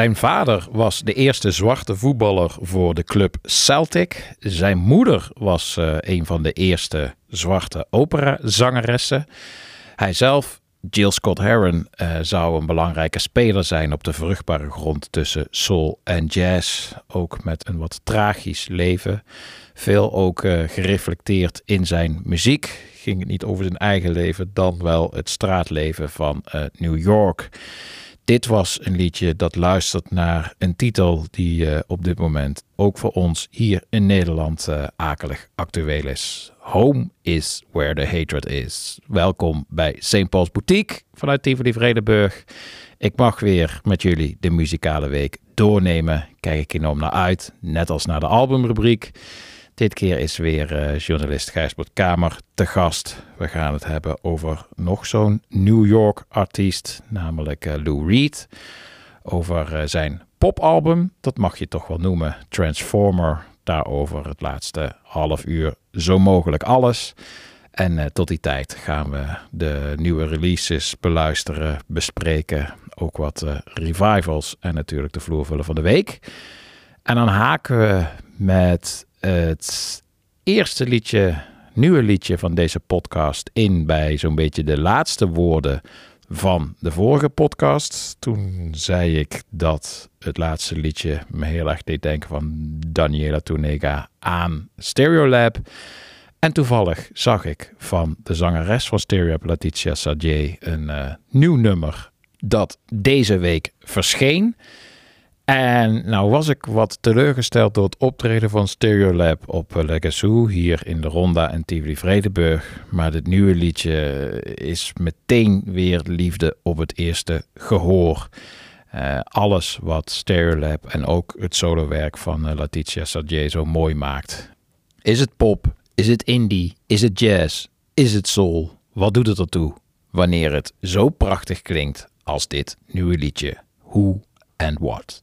Zijn vader was de eerste zwarte voetballer voor de club Celtic. Zijn moeder was eh, een van de eerste zwarte operazangeressen. Hij zelf, Jill Scott Heron, eh, zou een belangrijke speler zijn op de vruchtbare grond tussen soul en jazz. Ook met een wat tragisch leven. Veel ook eh, gereflecteerd in zijn muziek. Ging het niet over zijn eigen leven, dan wel het straatleven van New York. Dit was een liedje dat luistert naar een titel die eh, op dit moment ook voor ons hier in Nederland eh, akelig actueel is. Home is where the hatred is. Welkom bij St. Paul's Boutique vanuit Tivoli Vredenburg. Ik mag weer met jullie de muzikale week doornemen. Kijk ik enorm naar uit, net als naar de albumrubriek. Dit keer is weer eh, journalist Gijsbert Kamer te gast. We gaan het hebben over nog zo'n New York artiest, namelijk eh, Lou Reed. Over eh, zijn popalbum, dat mag je toch wel noemen, Transformer. Daarover het laatste half uur zo mogelijk alles. En tot die tijd gaan we de nieuwe releases beluisteren, bespreken. Ook wat revivals en natuurlijk de vloervullen van de week. En dan haken we met het eerste liedje nieuwe liedje van deze podcast in bij zo'n beetje de laatste woorden van de vorige podcast. Toen zei ik dat het laatste liedje me heel erg deed denken van Daniela Tunega aan Stereolab. En toevallig zag ik van de zangeres van Stereolab, Letitia Sadier, een uh, nieuw nummer dat deze week verscheen. En nou was ik wat teleurgesteld door het optreden van Stereolab op Legacy hier in de Ronda en Tivoli Vredenburg. Maar dit nieuwe liedje is meteen weer liefde op het eerste gehoor. Uh, alles wat Stereolab en ook het solowerk van uh, Letitia zo mooi maakt. Is het pop? Is het indie? Is het jazz? Is het soul? Wat doet het ertoe wanneer het zo prachtig klinkt als dit nieuwe liedje? Who and What?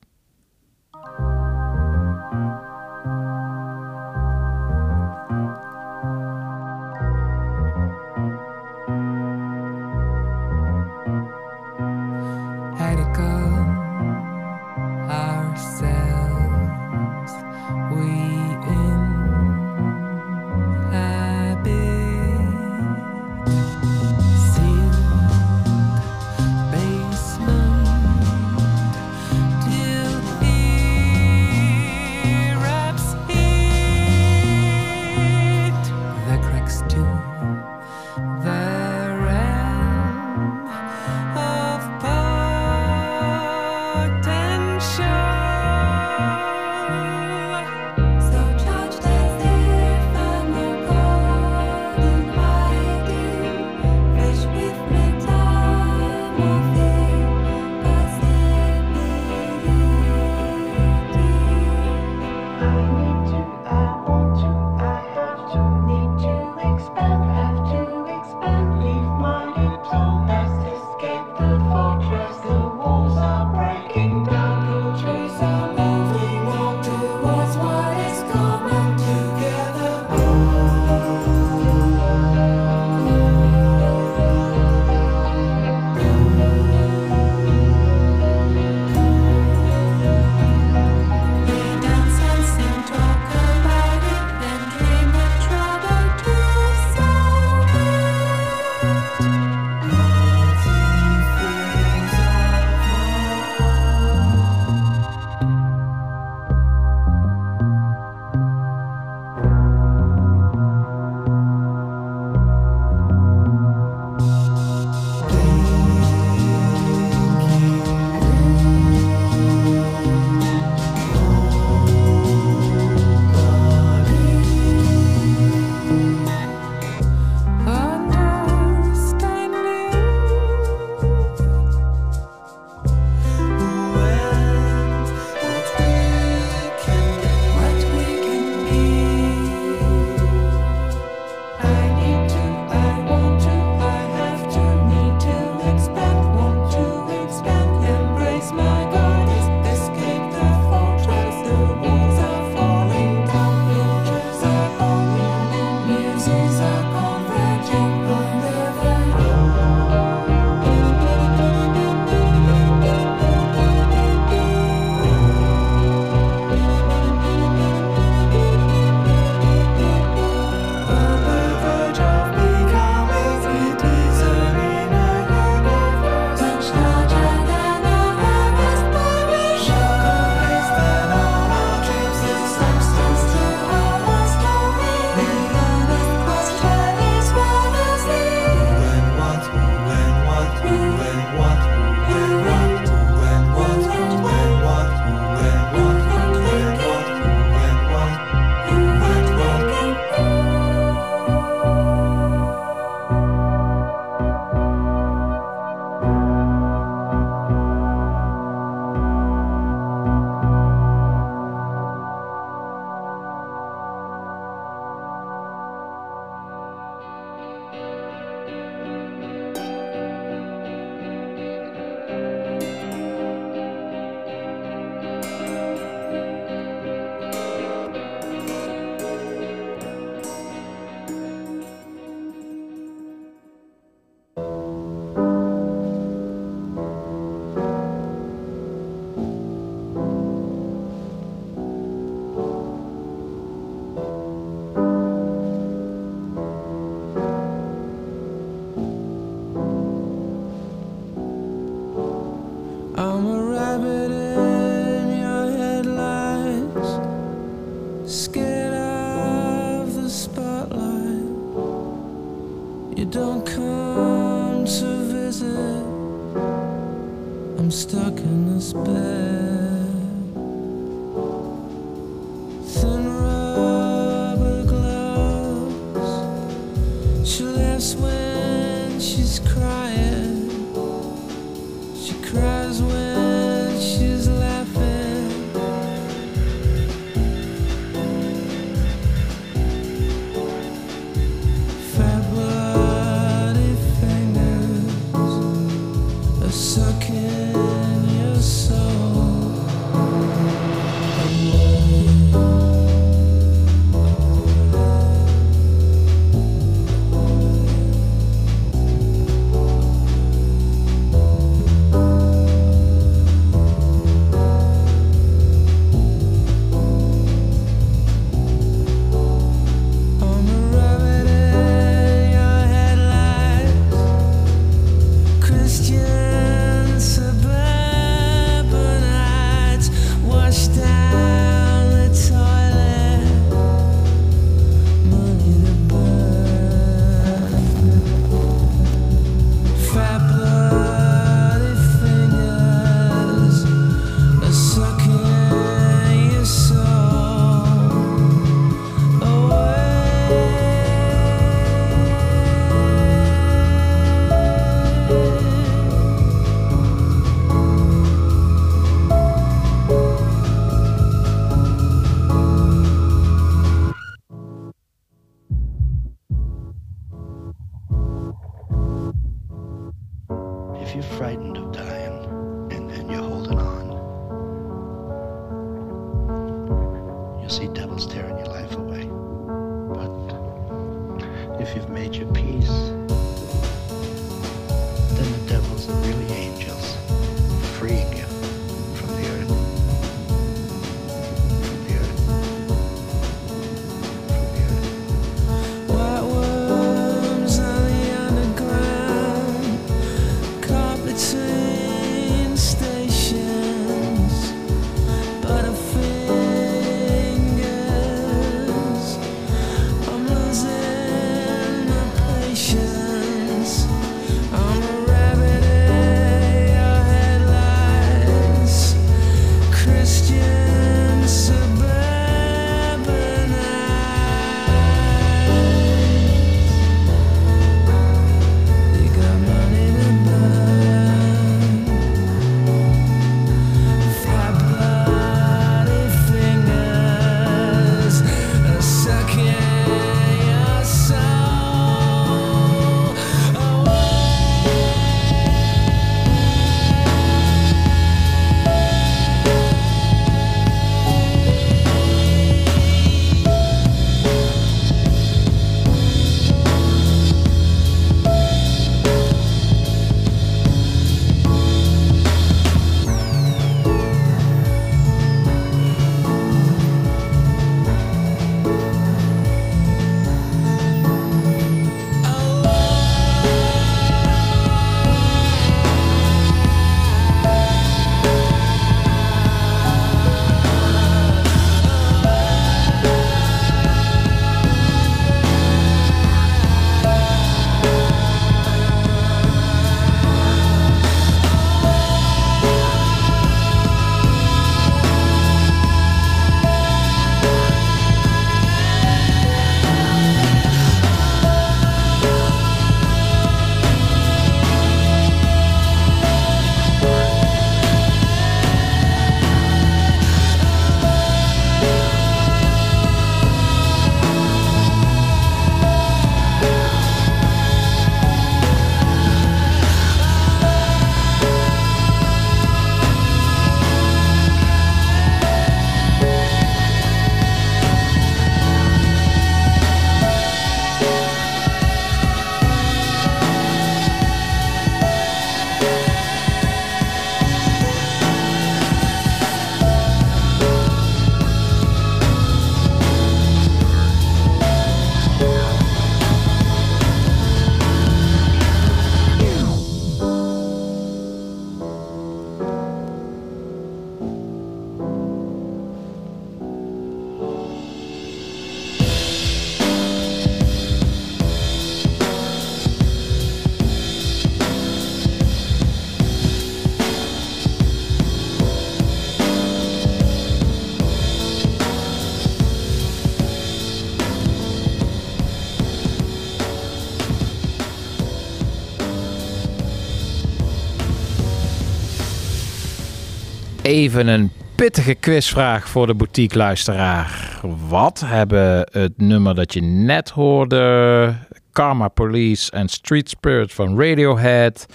Even een pittige quizvraag voor de boutique-luisteraar. Wat hebben het nummer dat je net hoorde, Karma Police en Street Spirit van Radiohead,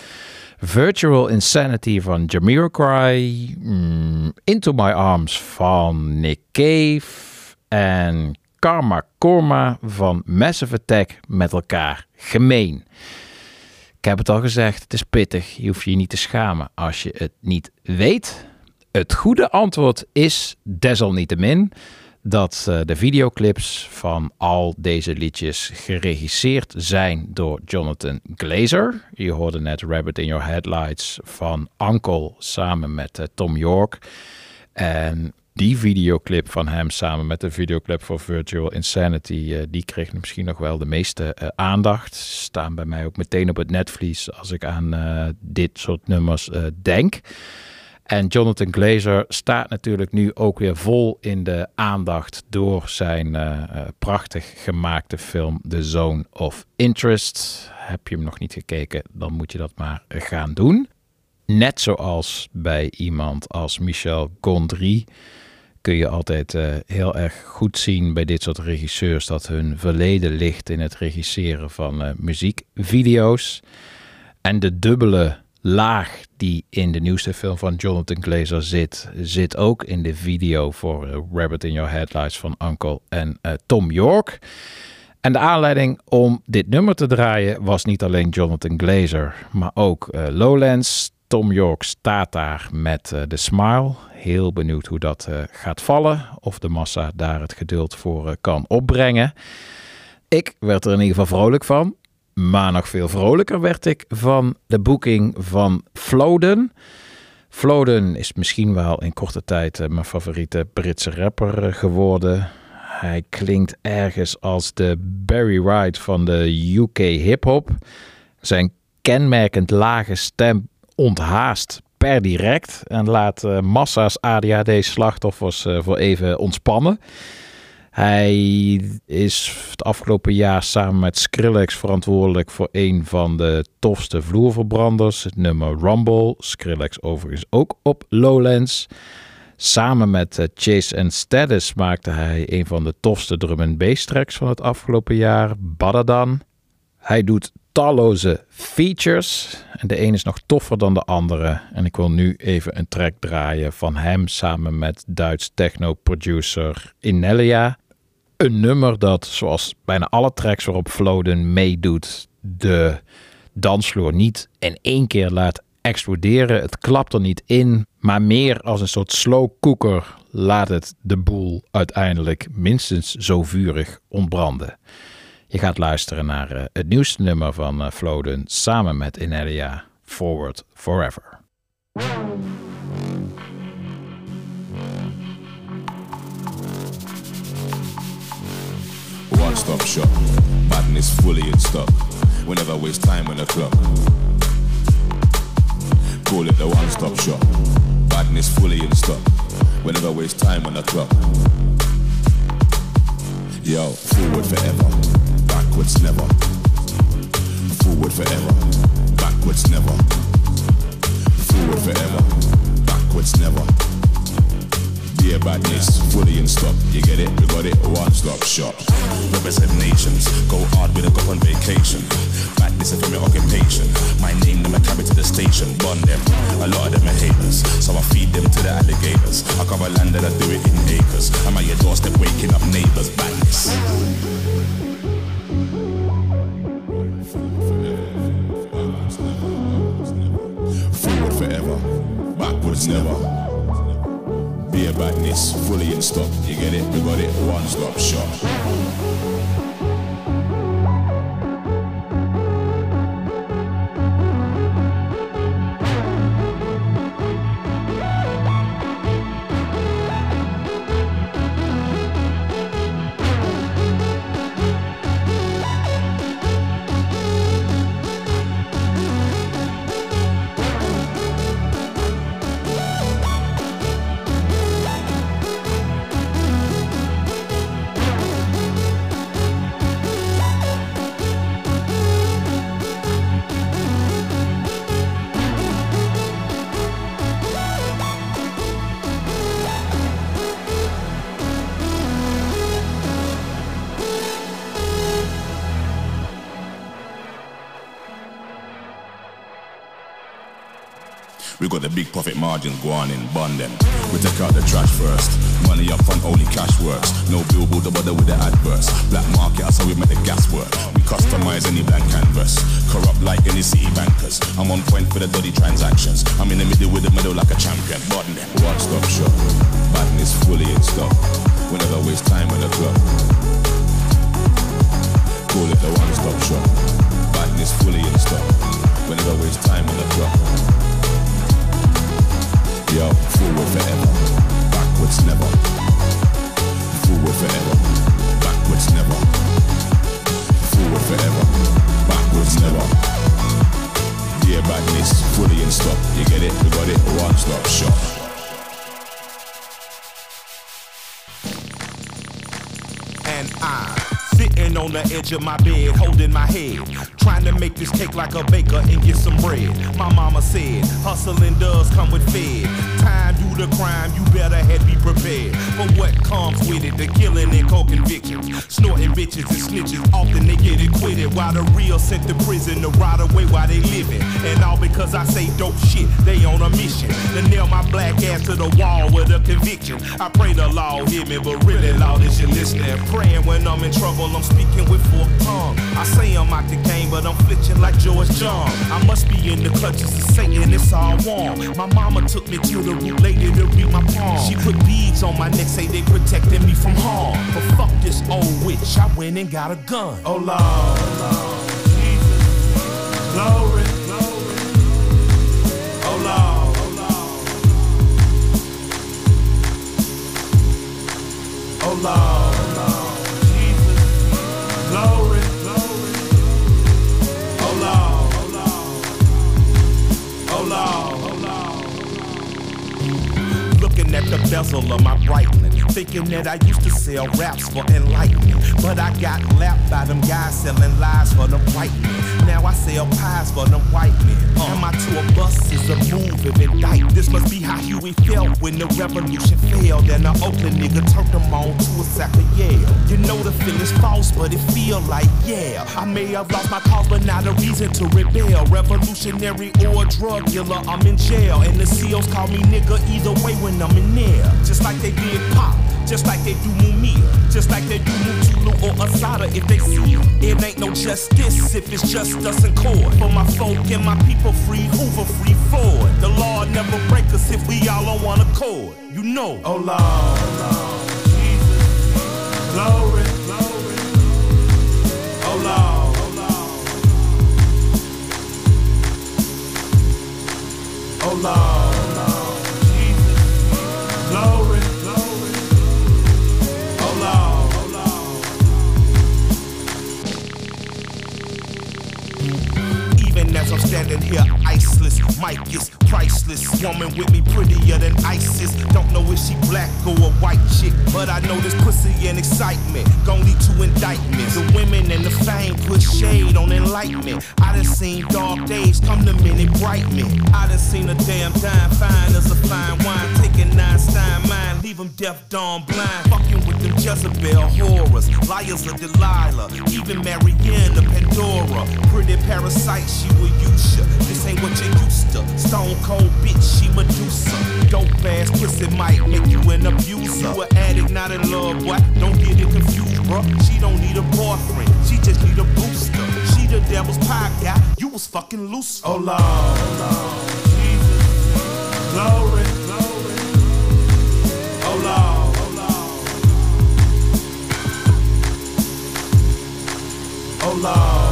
Virtual Insanity van Jamiroquai, mm, Into My Arms van Nick Cave en Karma Korma van Massive Attack met elkaar gemeen? Ik heb het al gezegd, het is pittig. Je hoeft je niet te schamen als je het niet weet. Het goede antwoord is desalniettemin dat eh, de videoclips van al deze liedjes geregisseerd zijn door Jonathan Glazer. Je hoorde net Rabbit in Your Headlights van Uncle samen met eh, Tom York. En die videoclip van hem samen met de videoclip voor Virtual Insanity, eh, die kreeg misschien nog wel de meeste aandacht. Staan bij mij ook meteen op het netvlies als ik aan dit soort nummers denk. En Jonathan Glazer staat natuurlijk nu ook weer vol in de aandacht door zijn eh, eh, prachtig gemaakte film The Zone of Interest. Heb je hem nog niet gekeken, dan moet je dat maar gaan doen. Net zoals bij iemand als Michel Gondry kun je altijd eh, heel erg goed zien bij dit soort regisseurs dat hun verleden ligt in het regisseren van muziekvideo's. En de dubbele laag die in de nieuwste film van Jonathan Glazer zit, zit ook in de video voor eh, Rabbit in Your Headlights van Uncle en eh, Tom York. En de aanleiding om dit nummer te draaien was niet alleen Jonathan Glazer, maar ook eh, Lowlands. Tom York staat daar met de smile. Heel benieuwd hoe dat gaat vallen. Of de massa daar het geduld voor kan opbrengen. Ik werd er in ieder geval vrolijk van. Maar nog veel vrolijker werd ik van de boeking van Floden. Floden is misschien wel in korte tijd eh, mijn favoriete Britse rapper eh, geworden. Hij klinkt ergens als de Barry White van de UK hip-hop. Zijn kenmerkend lage stem onthaast per direct en laat eh, massa's ADHD-slachtoffers voor even ontspannen. Hij is het afgelopen jaar samen met Skrillex verantwoordelijk voor een van de tofste vloerverbranders, het nummer Rumble. Skrillex overigens ook op Lowlands. Samen met eh, Chase and Status maakte hij een van de tofste drum and bass tracks van het afgelopen jaar, Badadan. Hij doet talloze features en de een is nog toffer dan de andere. En ik wil nu even een track draaien van hem samen met Duits techno-producer Inelia. Een nummer dat, zoals bijna alle tracks waarop Floden meedoet, de dansvloer niet in één keer laat exploderen. Het klapt er niet in, maar meer als een soort slow cooker laat het de boel uiteindelijk minstens zo vurig ontbranden. Je gaat luisteren naar eh, het nieuwste nummer van eh, Floden samen met Inelia, Forward Forever. Stop shop. Madness fully in stock. We never waste time on the clock. Call it the one stop shop. Badness fully in stock. We never waste time on the clock. Yo, forward forever. Backwards never. Forward forever. Backwards never. Forward forever. Backwards never. Badness, fully in stock. You get it? We got it, one stop shop. Represent nations, go hard with a go on vacation. Badness is from your occupation. My name, them I carry to the station. Bond them, a lot of them are haters. So I feed them to the alligators. I cover land that I do it in acres. I'm at your doorstep waking up neighbors. Badness. Forward forever, backwards never. Beer badness, fully in stock. You get it? We got it, one stop shop. Profit go on in bond them. We take out the trash first. Money up front, only cash works. No billboard, the bother with the adverts. Black market, that's how we make the gas work. We customize any blank canvas. Corrupt like any city bankers. I'm on point for the dirty transactions. I'm in the middle with the middle like a champion. Bond them. One stop shop. Badness fully in stock. We never waste time on the clock. Call it the one stop shop. Badness fully in stock. We never waste time on the clock. Yo, forward forever, backwards never. Forward forever, backwards never. Forward forever, backwards never. Yeah, badness fully in stock. You get it? We got it. One stop shop. Edge of my bed, holding my head, trying to make this cake like a baker and get some bread. My mama said, hustling does come with fed. Time do the crime, you better head be prepared for what comes with it. The killing and cold convictions, snorting bitches and snitches. Often they get acquitted, while the real sent to prison to ride away while they living. And all because I say dope shit, they on a mission to nail my black ass to the wall with a conviction. I pray the law hear me, but really, Lord, is you listening? Praying when I'm in trouble, I'm speaking with forked tongue. I say I'm out the game, but I'm flinching like George John. I must be in the clutches of Satan, it's all warm. My mama took me to the root lady to read my palm. She put beads on my neck, say they protecting me from harm. But fuck this old witch, I went and got a gun. Oh Lord, Lord, Jesus, glory. Bezel of my Breitling, thinking that I used to sell raps for enlightenment, but I got lapped by them guys selling lies for them white men. Now I sell pies for them white men. And my tour bus is a move of indict. This must be how Huey felt when the revolution failed and the Oakland nigga turned them on to a sack of Yale. You know the feeling's false, but it feel like yeah. I may have lost my cause, but not a reason to rebel. Revolutionary or a drug dealer, I'm in jail, and the SEALs call me nigga either way when I'm in there. Just like they did Pop. Just like they do Mumia, just like they do Mutulu or Asada if they see it. It ain't no justice if it's just us and court. For my folk and my people free Hoover, free Ford. The law never break us if we all on one accord. You know. Oh Lord, Lord, Jesus, glory, glory. Oh Lord, oh Lord. Oh as I'm standing here, iceless, mic is priceless. Woman with me prettier than ISIS. Don't know if she black or a white chick, but I know this pussy and excitement gon' lead to indictments. The women and the fame put shade on enlightenment. I done seen dark days come to minute bright men. I done seen a damn dime fine as a fine wine, taking nine stein mine, leave them deaf, dumb, blind. Fucking with them Jezebel horrors, liars of Delilah, even Marianne of Pandora. Pretty parasite, she will use ya. This ain't what you used to. Stone cold bitch, she Medusa. Dope ass pussy might make you an abuser. You an addict, not in love, boy. Don't get it confused, bruh. She don't need a boyfriend, she just need a booster. She the devil's pie guy, you was fucking loose. Oh Lord, Lord, Jesus, glory. Oh Lord,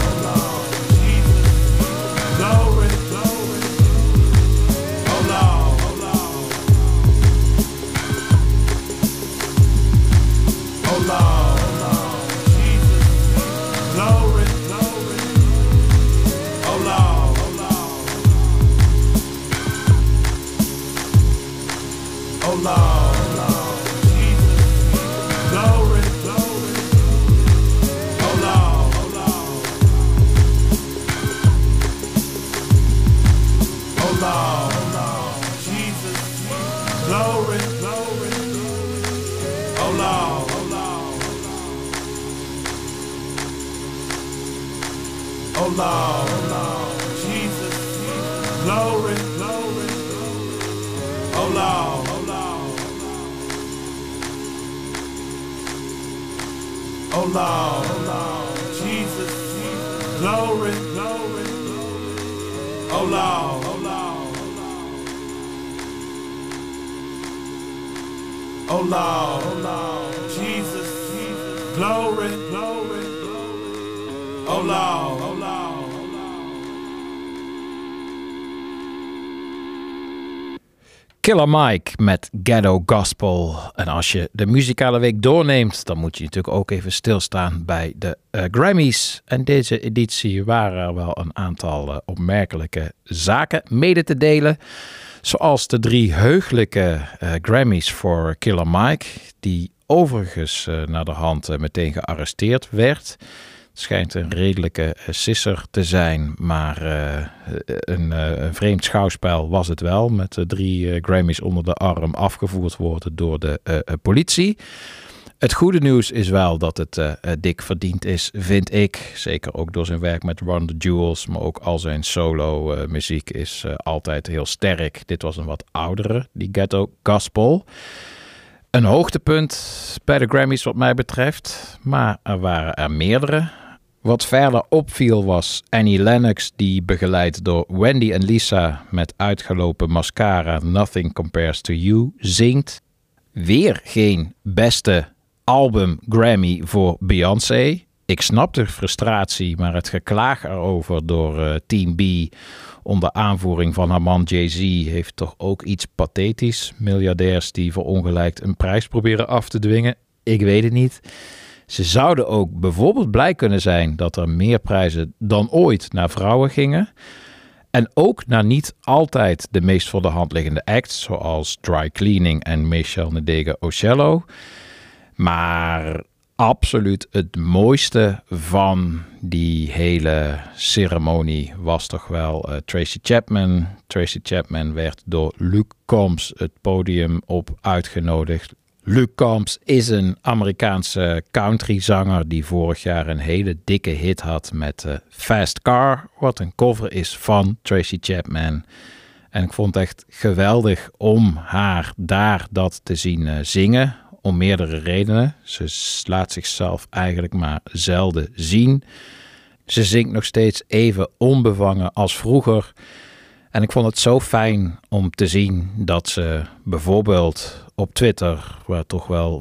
Hold on. Hold on. Jesus. Glory. Glory. Hold on. Hold. Jesus. Glory. Glory. Hold. Killer Mike met Ghetto Gospel. En als je de muzikale week doorneemt, dan moet je natuurlijk ook even stilstaan bij de eh, Grammys. En deze editie waren er wel een aantal eh, opmerkelijke zaken mede te delen. Zoals de drie heugelijke eh, Grammys voor Killer Mike, die overigens naar de hand meteen gearresteerd werd. Schijnt een redelijke eh, sisser te zijn, maar eh, een, eh, een vreemd schouwspel was het wel. Met drie Grammys onder de arm afgevoerd worden door de politie. Het goede nieuws is wel dat het dik verdiend is, vind ik. Zeker ook door zijn werk met Run the Jewels, maar ook al zijn solo eh, muziek is altijd heel sterk. Dit was een wat oudere, die Ghetto Gospel. Een hoogtepunt bij de Grammys wat mij betreft, maar er waren er meerdere. Wat verder opviel was Annie Lennox, die begeleid door Wendy en Lisa met uitgelopen mascara Nothing Compares to You zingt. Weer geen beste album Grammy voor Beyoncé. Ik snap de frustratie, maar het geklaag erover door eh, Team B onder aanvoering van haar man Jay-Z heeft toch ook iets pathetisch. Miljardairs die verongelijkt een prijs proberen af te dwingen. Ik weet het niet. Ze zouden ook bijvoorbeeld blij kunnen zijn dat er meer prijzen dan ooit naar vrouwen gingen. En ook naar niet altijd de meest voor de hand liggende acts, zoals Dry Cleaning en Michelle Nadega Ocello. Maar absoluut het mooiste van die hele ceremonie was toch wel eh, Tracy Chapman. Tracy Chapman werd door Luke Combs het podium op uitgenodigd. Luke Combs is een Amerikaanse countryzanger die vorig jaar een hele dikke hit had met eh, Fast Car, wat een cover is van Tracy Chapman. En ik vond het echt geweldig om haar daar dat te zien eh, zingen. Om meerdere redenen. Ze laat zichzelf eigenlijk maar zelden zien. Ze zingt nog steeds even onbevangen als vroeger. En ik vond het zo fijn om te zien dat ze bijvoorbeeld op Twitter, waar toch wel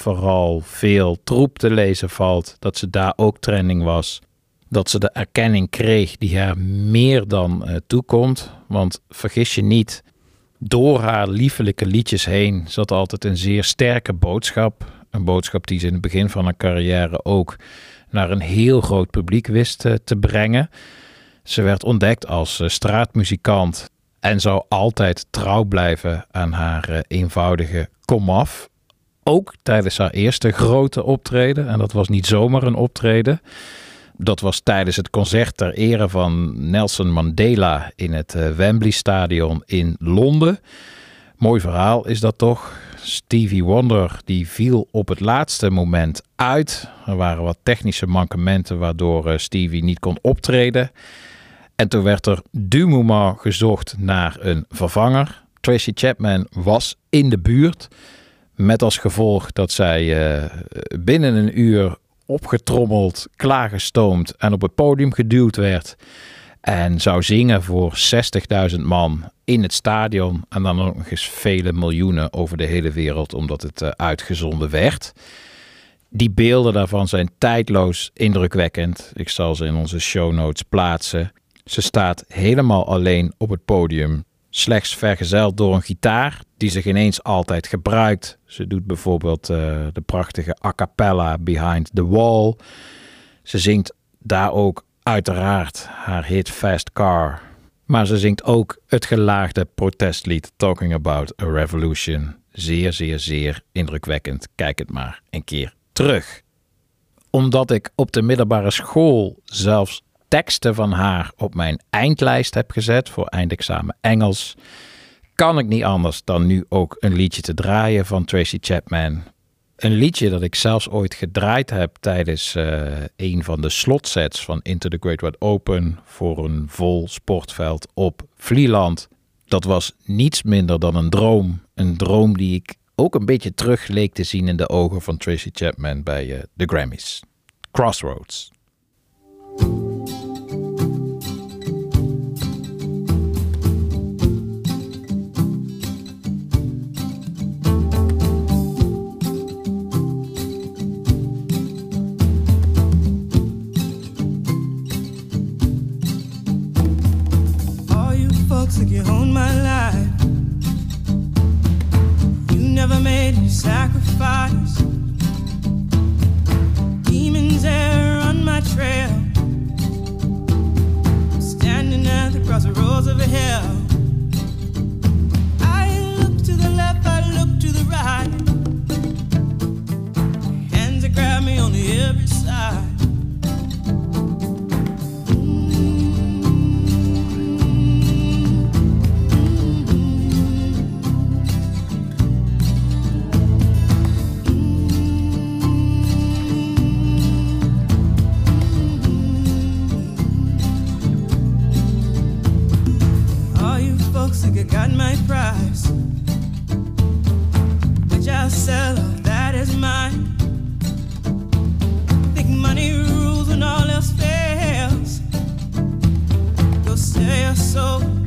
vooral veel troep te lezen valt, dat ze daar ook trending was. Dat ze de erkenning kreeg die haar meer dan eh, toekomt. Want vergis je niet, door haar liefelijke liedjes heen zat altijd een zeer sterke boodschap. Een boodschap die ze in het begin van haar carrière ook naar een heel groot publiek wist eh, te brengen. Ze werd ontdekt als eh, straatmuzikant en zou altijd trouw blijven aan haar eh, eenvoudige komaf. Ook tijdens haar eerste grote optreden, en dat was niet zomaar een optreden. Dat was tijdens het concert ter ere van Nelson Mandela in het eh, Wembley Stadion in Londen. Mooi verhaal is dat toch? Stevie Wonder die viel op het laatste moment uit. Er waren wat technische mankementen waardoor eh, Stevie niet kon optreden. En toen werd er du moment gezocht naar een vervanger. Tracy Chapman was in de buurt. Met als gevolg dat zij eh, binnen een uur opgetrommeld, klaargestoomd en op het podium geduwd werd. En zou zingen voor 60.000 man in het stadion. En dan ook nog eens vele miljoenen over de hele wereld, omdat het eh, uitgezonden werd. Die beelden daarvan zijn tijdloos indrukwekkend. Ik zal ze in onze show notes plaatsen. Ze staat helemaal alleen op het podium, slechts vergezeld door een gitaar die ze geen eens altijd gebruikt. Ze doet bijvoorbeeld eh, de prachtige a cappella Behind the Wall. Ze zingt daar ook uiteraard haar hit Fast Car. Maar ze zingt ook het gelaagde protestlied Talking About a Revolution. Zeer, zeer, zeer indrukwekkend. Kijk het maar een keer terug. Omdat ik op de middelbare school zelfs teksten van haar op mijn eindlijst heb gezet voor eindexamen Engels, kan ik niet anders dan nu ook een liedje te draaien van Tracy Chapman. Een liedje dat ik zelfs ooit gedraaid heb tijdens eh, een van de slotsets van Into the Great Wide Open voor een vol sportveld op Vlieland. Dat was niets minder dan een droom. Een droom die ik ook een beetje terug leek te zien in de ogen van Tracy Chapman bij uh, de Grammys. Crossroads. my life. You never made a sacrifice. Demons on my trail. i the of hell. I look to the left, I look to the right. Hands that grab me on every side. folks think I got my prize. Which I'll sell, all that is mine. Think money rules when all else fails. Go sell your soul.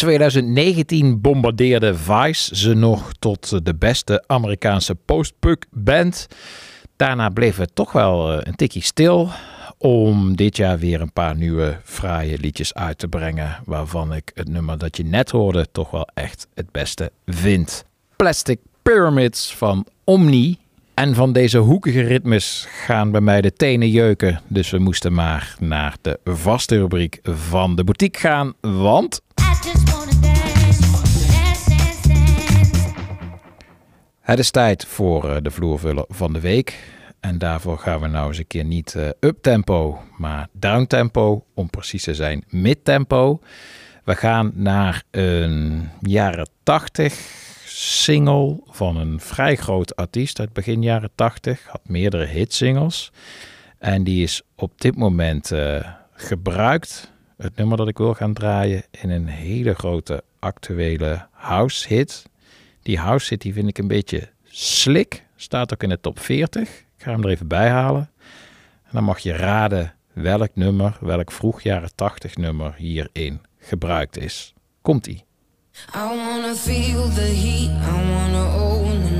2019 bombardeerde Vice ze nog tot de beste Amerikaanse post-punk band. Daarna bleef het toch wel eh, een tikje stil om dit jaar weer een paar nieuwe fraaie liedjes uit te brengen. Waarvan ik het nummer dat je net hoorde toch wel echt het beste vind. Plastic Pyramids van Omni. En van deze hoekige ritmes gaan bij mij de tenen jeuken. Dus we moesten maar naar de vaste rubriek van de boutique gaan. Want het is tijd voor eh, de vloervuller van de week. En daarvoor gaan we nou eens een keer niet uh, up-tempo, maar down-tempo. Om precies te zijn, mid-tempo. We gaan naar een jaren 80 single van een vrij groot artiest uit begin jaren 80. Had meerdere hitsingles. En die is op dit moment uh, gebruikt, het nummer dat ik wil gaan draaien, in een hele grote actuele house hit. Die house hit die vind ik een beetje slick. Staat ook in de top 40. Ik ga hem er even bij halen. En dan mag je raden welk nummer, welk vroeg jaren 80 nummer hierin gebruikt is. Komt-ie. I feel the heat, I own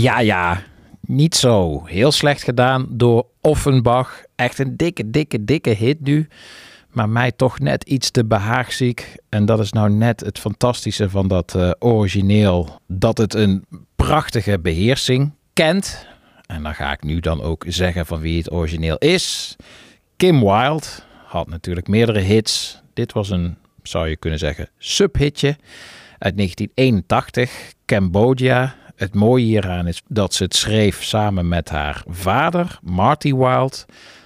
Ja, ja. Niet zo. Heel slecht gedaan door Offenbach. Echt een dikke, dikke, dikke hit nu. Maar mij toch net iets te behaagziek. En dat is nou net het fantastische van dat eh, origineel. Dat het een prachtige beheersing kent. En dan ga ik nu dan ook zeggen van wie het origineel is. Kim Wilde had natuurlijk meerdere hits. Dit was een, zou je kunnen zeggen, subhitje uit 1981. Cambodia. Het mooie hieraan is dat ze het schreef samen met haar vader, Marty Wilde.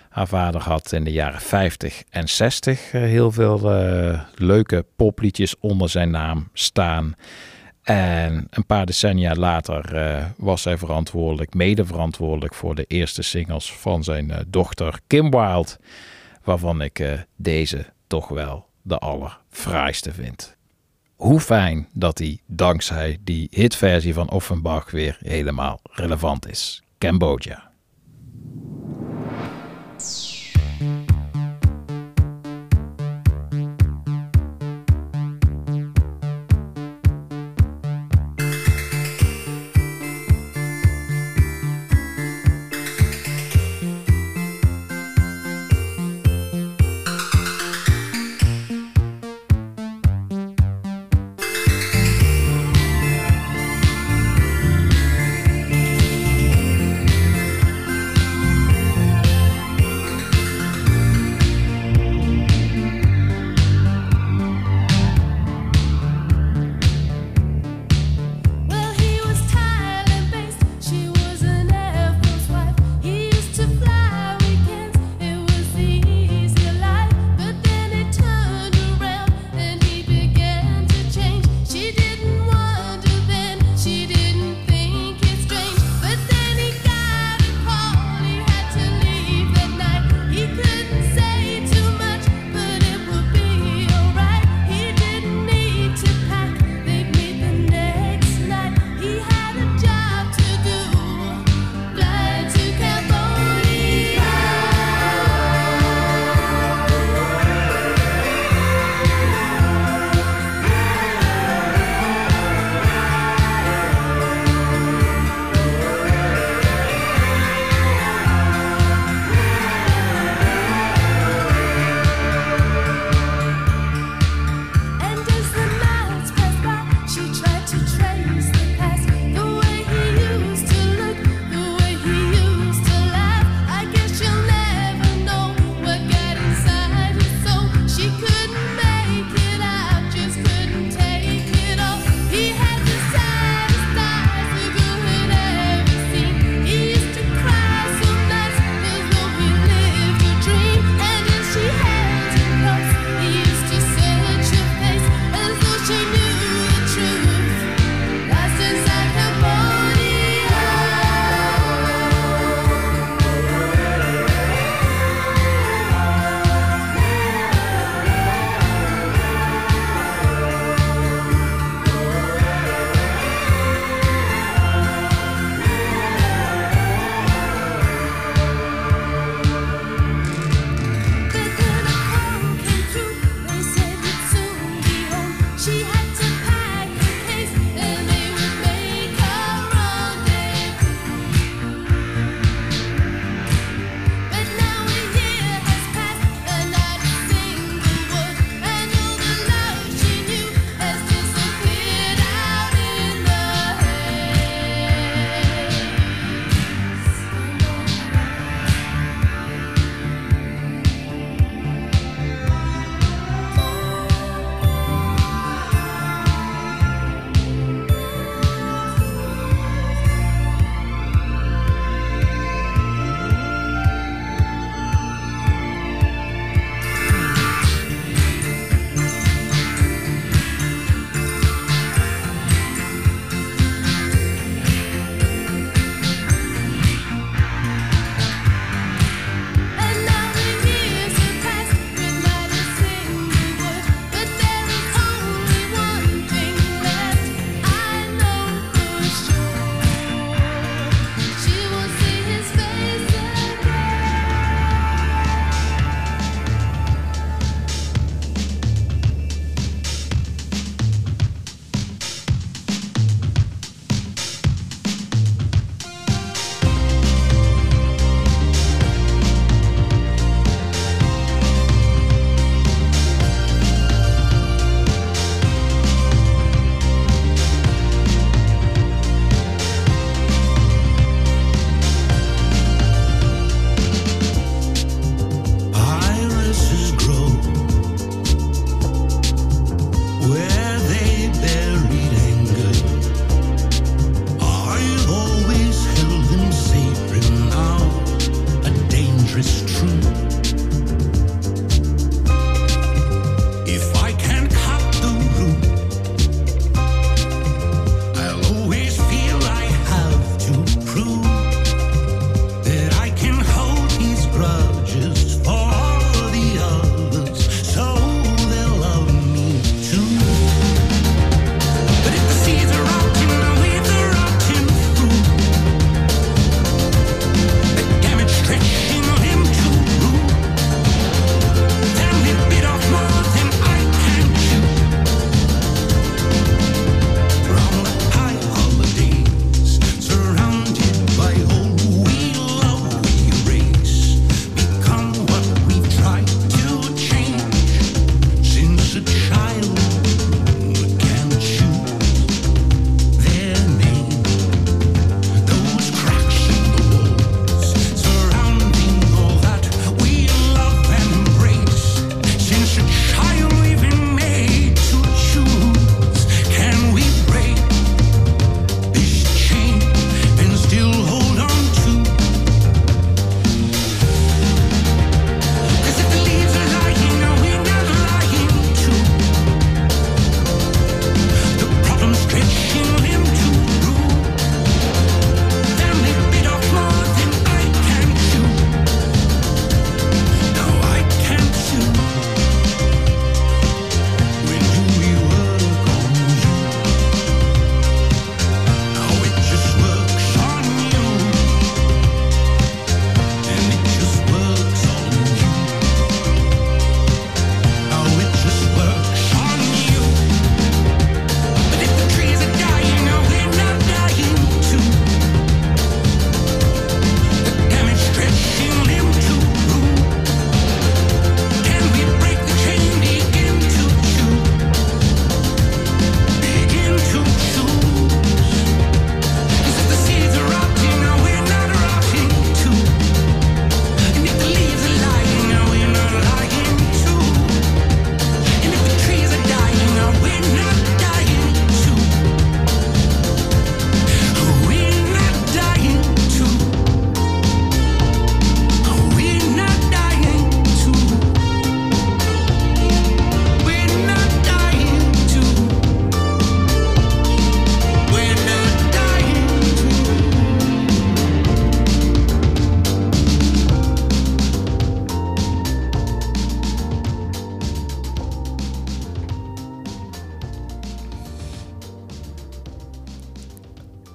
Haar vader had in de jaren 50 en 60 eh, heel veel eh, leuke popliedjes onder zijn naam staan. En een paar decennia later eh, was hij verantwoordelijk, mede verantwoordelijk voor de eerste singles van zijn dochter Kim Wilde. Waarvan ik deze toch wel de allerfraaiste vind. Hoe fijn dat hij dankzij die hitversie van Offenbach weer helemaal relevant is. Cambodja.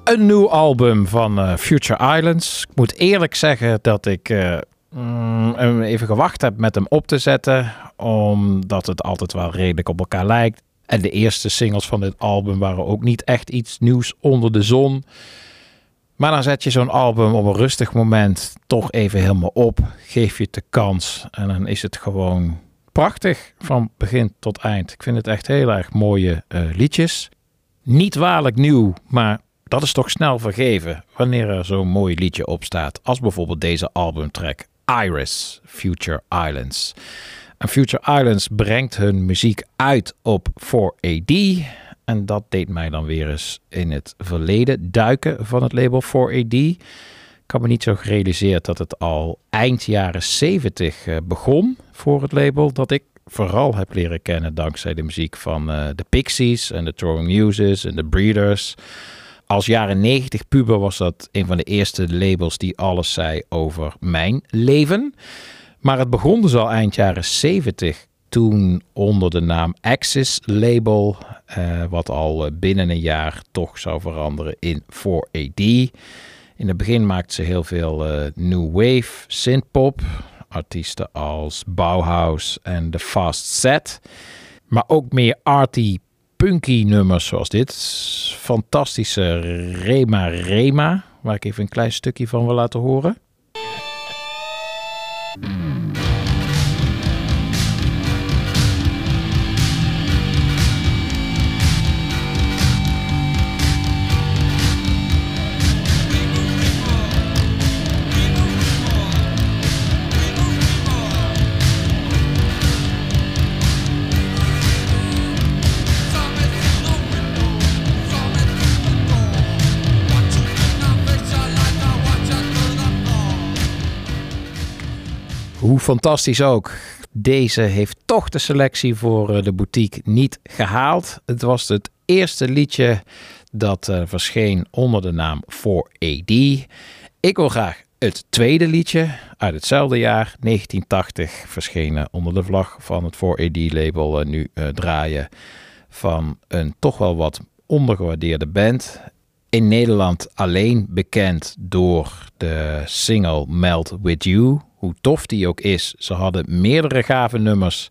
Een nieuw album van eh, Future Islands. Ik moet eerlijk zeggen dat ik hem even gewacht heb met hem op te zetten. Omdat het altijd wel redelijk op elkaar lijkt. En de eerste singles van dit album waren ook niet echt iets nieuws onder de zon. Maar dan zet je zo'n album op een rustig moment toch even helemaal op. Geef je het de kans. En dan is het gewoon prachtig van begin tot eind. Ik vind het echt heel erg mooie eh, liedjes. Niet waarlijk nieuw, maar dat is toch snel vergeven wanneer er zo'n mooi liedje op staat. Als bijvoorbeeld deze albumtrack Iris, Future Islands. En Future Islands brengt hun muziek uit op 4AD. En dat deed mij dan weer eens in het verleden duiken van het label 4AD. Ik had me niet zo gerealiseerd dat het al eind jaren 70 eh, begon voor het label. Dat ik vooral heb leren kennen dankzij de muziek van eh, de Pixies en de Throwing Muses en de Breeders. Als jaren 90 puber was dat een van de eerste labels die alles zei over mijn leven. Maar het begon dus al eind jaren 70 toen onder de naam Axis Label, eh, wat al eh, binnen een jaar toch zou veranderen in 4AD. In het begin maakten ze heel veel eh, new wave, synthpop, artiesten als Bauhaus en The Fast Set. Maar ook meer arty, punky nummers zoals dit. Fantastische Rema Rema, waar ik even een klein stukje van wil laten horen. Hoe fantastisch ook. Deze heeft toch de selectie voor eh, de boutique niet gehaald. Het was het eerste liedje dat eh, verscheen onder de naam 4AD. Ik wil graag het tweede liedje uit hetzelfde jaar, 1980, verschenen onder de vlag van het 4AD-label, nu eh, draaien van een toch wel wat ondergewaardeerde band. In Nederland alleen bekend door de single Melt With You. Hoe tof die ook is, ze hadden meerdere gave nummers.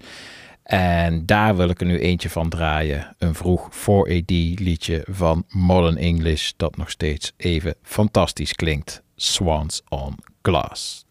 En daar wil ik er nu eentje van draaien. Een vroeg 4AD liedje van Modern English dat nog steeds even fantastisch klinkt. Swans on Glass.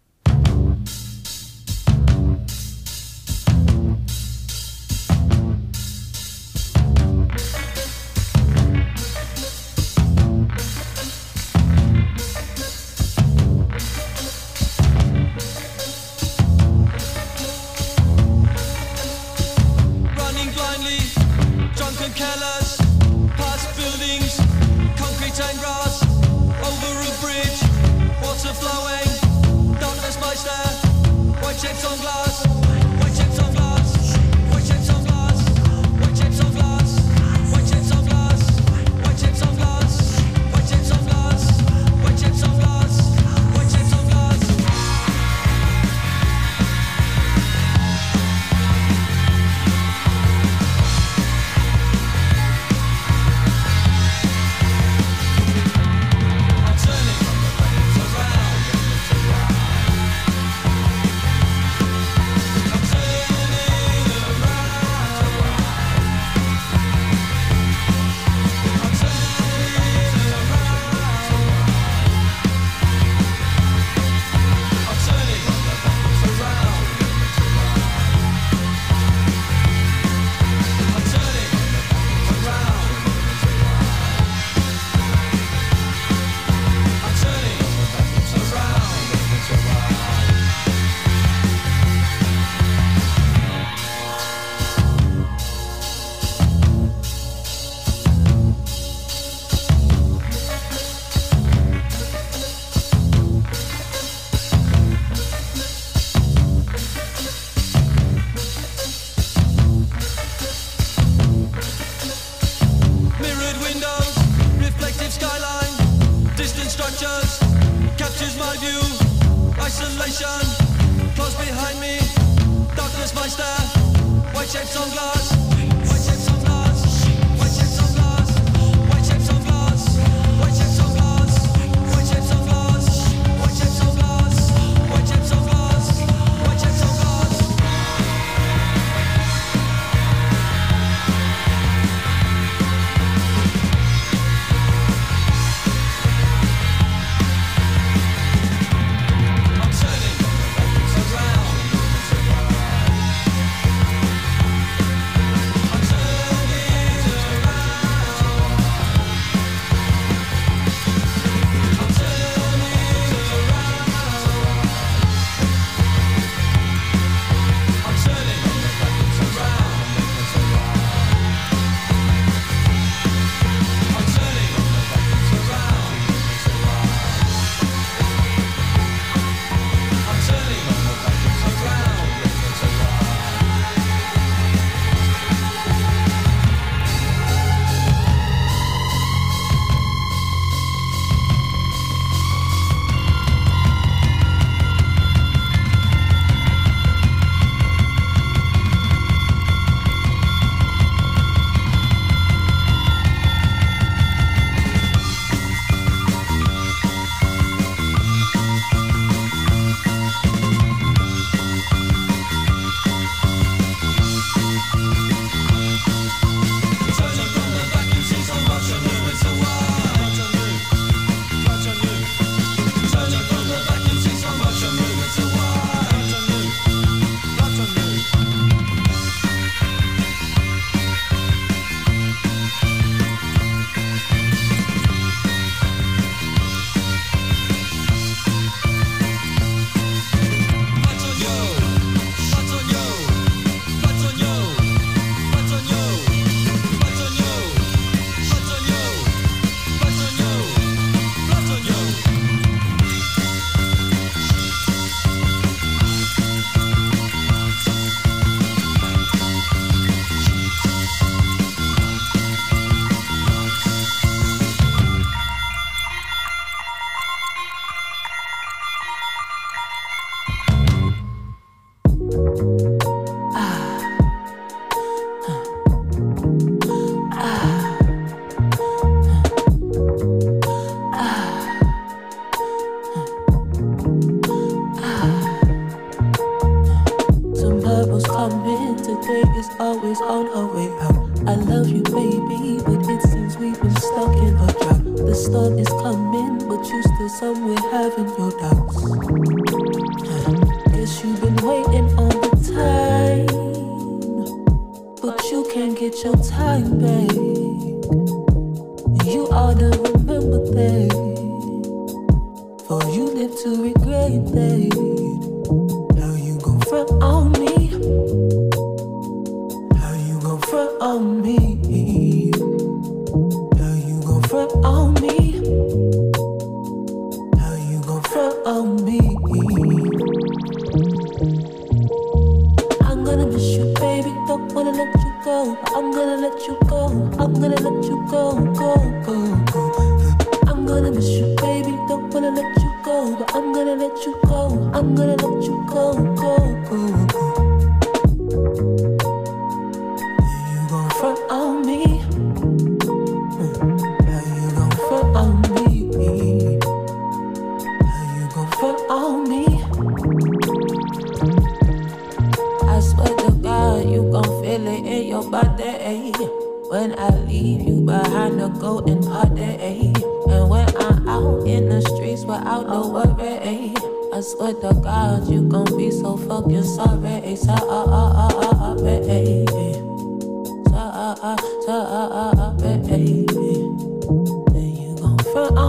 You gon'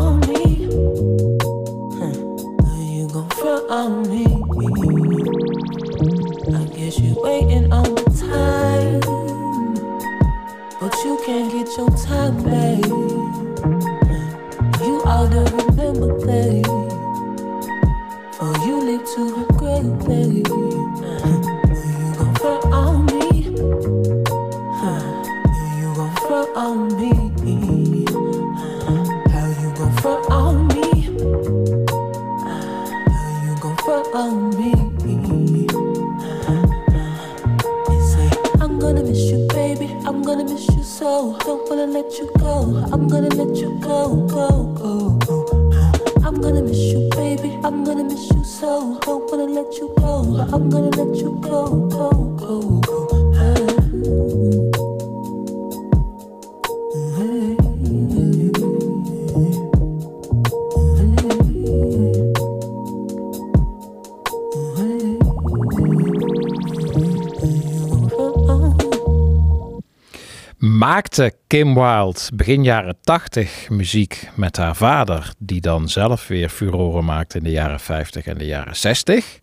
Kim Wilde begin jaren 80 muziek met haar vader, die dan zelf weer furoren maakte in de jaren 50 en de jaren 60.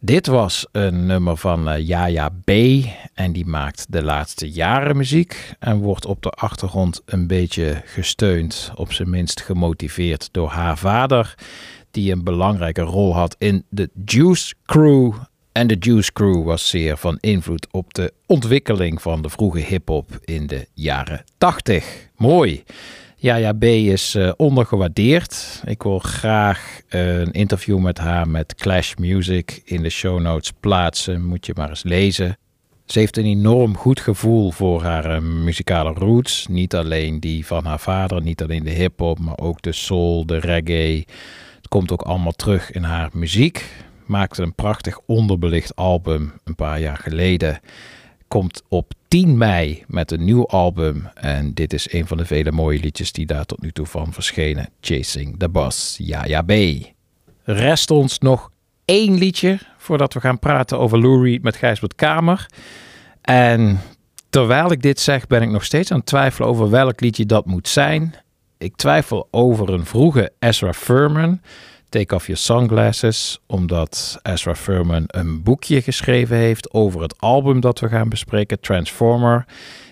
Dit was een nummer van eh, Yaya B. En die maakt de laatste jaren muziek. En wordt op de achtergrond een beetje gesteund, op zijn minst gemotiveerd door haar vader. Die een belangrijke rol had in de Juice Crew. En de Juice Crew was zeer van invloed op de ontwikkeling van de vroege hip-hop in de jaren 80. Mooi. Yaya B is eh, ondergewaardeerd. Ik wil graag eh, een interview met haar met Clash Music in de show notes plaatsen. Moet je maar eens lezen. Ze heeft een enorm goed gevoel voor haar eh, muzikale roots. Niet alleen die van haar vader, niet alleen de hip-hop, maar ook de soul, de reggae. Het komt ook allemaal terug in haar muziek. Maakte een prachtig onderbelicht album een paar jaar geleden. Komt op 10 mei met een nieuw album. En dit is een van de vele mooie liedjes die daar tot nu toe van verschenen. Chasing the Boss, Yaya B. Rest ons nog één liedje voordat we gaan praten over Lou met Gijsbert Kamer. En terwijl ik dit zeg ben ik nog steeds aan het twijfelen over welk liedje dat moet zijn. Ik twijfel over een vroege Ezra Furman... Take Off Your Sunglasses, omdat Ezra Furman een boekje geschreven heeft over het album dat we gaan bespreken, Transformer,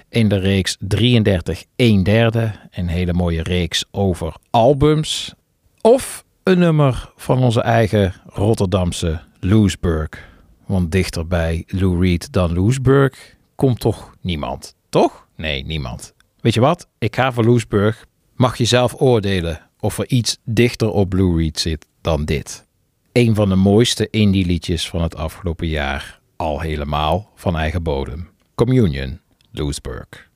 in de reeks 33 1 derde, een hele mooie reeks over albums. Of een nummer van onze eigen Rotterdamse Loesburg. Want dichter bij Lou Reed dan Loesburg komt toch niemand, toch? Nee, niemand. Weet je wat? Ik ga voor Loesburg. Mag je zelf oordelen of er iets dichter op Lou Reed zit dan dit. Een van de mooiste indie liedjes van het afgelopen jaar, al helemaal van eigen bodem. Communion, Lewisburg.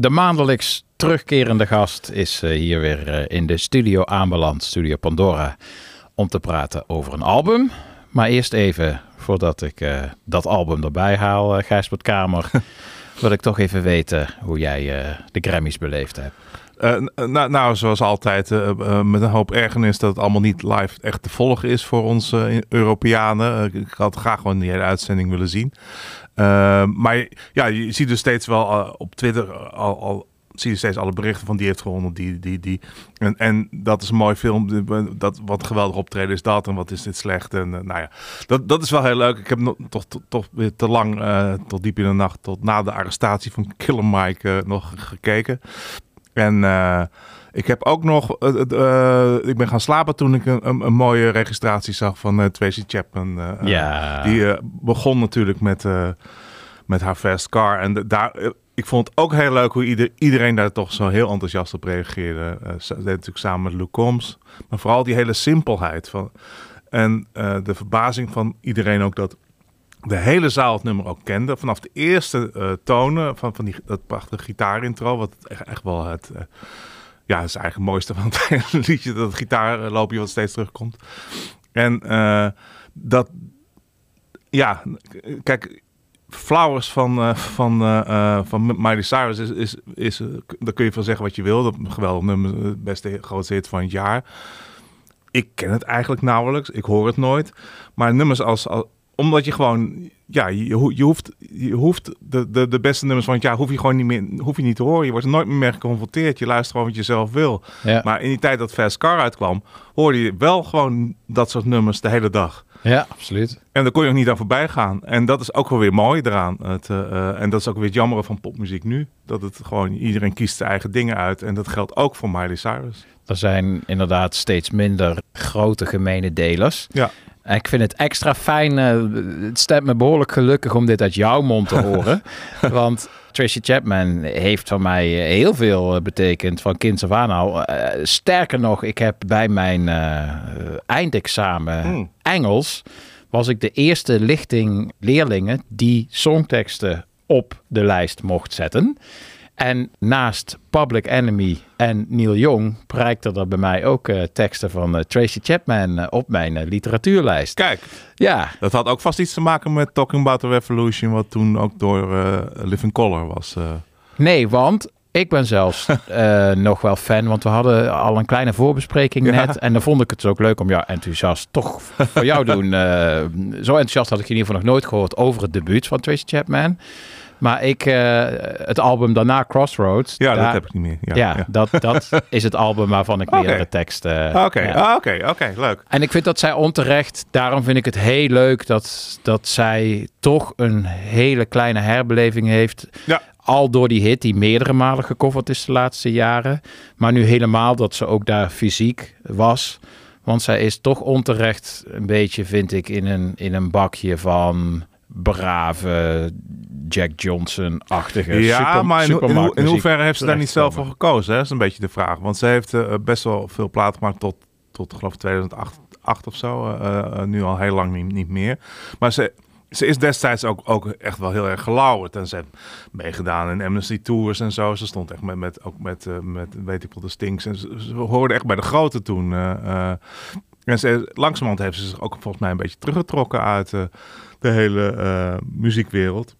De maandelijks terugkerende gast is eh, hier weer eh, in de studio aanbeland, Studio Pandora, om te praten over een album. Maar eerst even, voordat ik eh, dat album erbij haal, uh, Gijsbert Kamer, wil ik toch even weten hoe jij de Grammys beleefd hebt. Eh, n- nou, nou, zoals altijd, eh, eh, met een hoop ergernis dat het allemaal niet live echt te volgen is voor ons eh, Europeanen. Eh, ik- had graag gewoon die hele uitzending willen zien. Eh, maar ja, je ziet dus steeds wel eh, op Twitter al, al zie je steeds alle berichten van die heeft gewonnen, die, die, die. En, en dat is een mooi film. Dat, wat geweldig optreden is dat en wat is dit slecht. En eh, nou ja, dat, dat is wel heel leuk. Ik heb nog, toch, toch, weer te lang, eh, tot diep in de nacht, tot na de arrestatie van Killer Mike eh, nog gekeken. En eh, ik heb ook nog, eh, eh, ik ben gaan slapen toen ik een, een, een mooie registratie zag van Tracy Chapman. Ja. Die begon natuurlijk met, met haar fast car. En daar, ik vond het ook heel leuk hoe ieder, iedereen daar toch zo heel enthousiast op reageerde. Ze deed natuurlijk samen met Lou Combs. Maar vooral die hele simpelheid. Van, en de verbazing van iedereen ook dat de hele zaal het nummer ook kende. Vanaf de eerste eh, tonen van, van die, dat prachtige gitaarintro. Wat echt, echt wel het... eh, ja, is eigenlijk het mooiste van het liedje. Dat gitaarloopje wat steeds terugkomt. En eh, dat... Ja, kijk... Flowers van, eh, van, van Miley Cyrus is, is, is, daar kun je van zeggen wat je wil. Dat geweldig nummer, het beste grootste hit van het jaar. Ik ken het eigenlijk nauwelijks, ik hoor het nooit. Maar nummers als, als omdat je gewoon ja, je, ho- je hoeft, je hoeft de, de, de beste nummers van het jaar hoef je gewoon niet meer hoef je niet te horen. Je wordt er nooit meer mee geconfronteerd. Je luistert gewoon wat je zelf wil. Ja. Maar in die tijd dat Fast Car uitkwam, hoorde je wel gewoon dat soort nummers de hele dag. Ja, absoluut. En daar kon je ook niet aan voorbij gaan. En dat is ook wel weer mooi eraan. Het, eh, eh, en dat is ook weer het jammere van popmuziek nu. Dat het gewoon, iedereen kiest zijn eigen dingen uit. En dat geldt ook voor Miley Cyrus. Er zijn inderdaad steeds minder grote gemene delers. Ja. Ik vind het extra fijn. eh, het stemt me behoorlijk gelukkig om dit uit jouw mond te horen. Want Tracy Chapman heeft van mij eh, heel veel eh, betekend van kinds af aan al. Sterker nog, ik heb bij mijn eindexamen Hmm. Engels... was ik de eerste lichting leerlingen die songteksten op de lijst mocht zetten. En naast Public Enemy en Neil Young prijkte er bij mij ook eh, teksten van eh, Tracy Chapman eh, op mijn literatuurlijst. Kijk, Ja, dat had ook vast iets te maken met Talking About the Revolution, wat toen ook door Living Color was. nee, want ik ben zelfs nog wel fan, want we hadden al een kleine voorbespreking Ja. net. En dan vond ik het ook leuk om jou enthousiast toch voor jou doen. Zo enthousiast had ik in ieder geval nog nooit gehoord over het debuut van Tracy Chapman. Maar ik, eh, het album daarna, Crossroads. Ja, dat heb ik niet meer. Ja, Ja, ja. Dat, dat is het album waarvan ik Oké. meerdere teksten... Oké, ja. ah, oké, oké, leuk. En ik vind dat zij onterecht, daarom vind ik het heel leuk dat, dat zij toch een hele kleine herbeleving heeft. Ja. Al door die hit die meerdere malen gecoverd is de laatste jaren. Maar nu helemaal dat ze ook daar fysiek was. Want zij is toch onterecht een beetje, vind ik, in een, in een bakje van brave Jack Johnson-achtige Ja, super, maar in, ho- hoeverre heeft ze daar niet zelf voor gekozen? Hè? Dat is een beetje de vraag. Want ze heeft eh, best wel veel platen gemaakt tot, tot geloof ik 2008 8 of zo. eh, eh, nu al heel lang niet, niet meer. Maar ze, ze is destijds ook, ook echt wel heel erg gelauwerd. En ze heeft meegedaan in Amnesty Tours en zo. Ze stond echt met, met, ook met, met weet ik wel, de Stinks. En ze, ze hoorde echt bij de grote toen. en ze, langzamerhand heeft ze zich ook volgens mij een beetje teruggetrokken uit de hele eh, muziekwereld.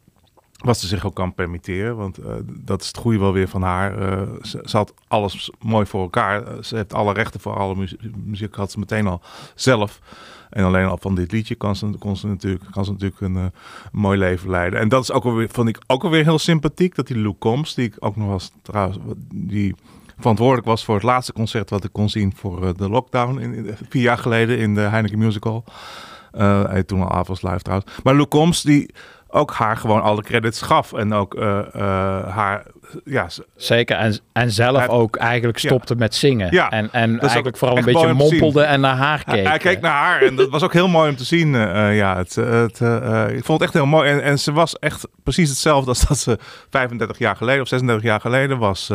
Wat ze zich ook kan permitteren. Want eh, dat is het goede wel weer van haar. Eh, ze, had alles mooi voor elkaar. Ze heeft alle rechten voor alle muziek. Had ze meteen al zelf. En alleen al van dit liedje kan ze, kon ze natuurlijk, kan ze natuurlijk een, mooi leven leiden. En dat is ook alweer, vond ik ook alweer heel sympathiek. Dat die Lou Combs, die ik ook nog was trouwens, die verantwoordelijk was voor het laatste concert wat ik kon zien voor de lockdown. In, in- vier jaar geleden in de Heineken Musical. Eh, hij toen al avonds live trouwens. Maar Lou Combs die ook haar gewoon alle credits gaf. En ook eh, eh, haar... Ja, ze- Zeker, en, en zelf Hij- ook eigenlijk Ja. stopte met zingen. Ja, en en eigenlijk vooral een beetje mompelde en naar haar keek. hij keek naar haar en dat was ook heel mooi om te zien. eh, ja, het, het, ik vond het echt heel mooi. En, en ze was echt precies hetzelfde als dat ze 35 jaar geleden of 36 jaar geleden was.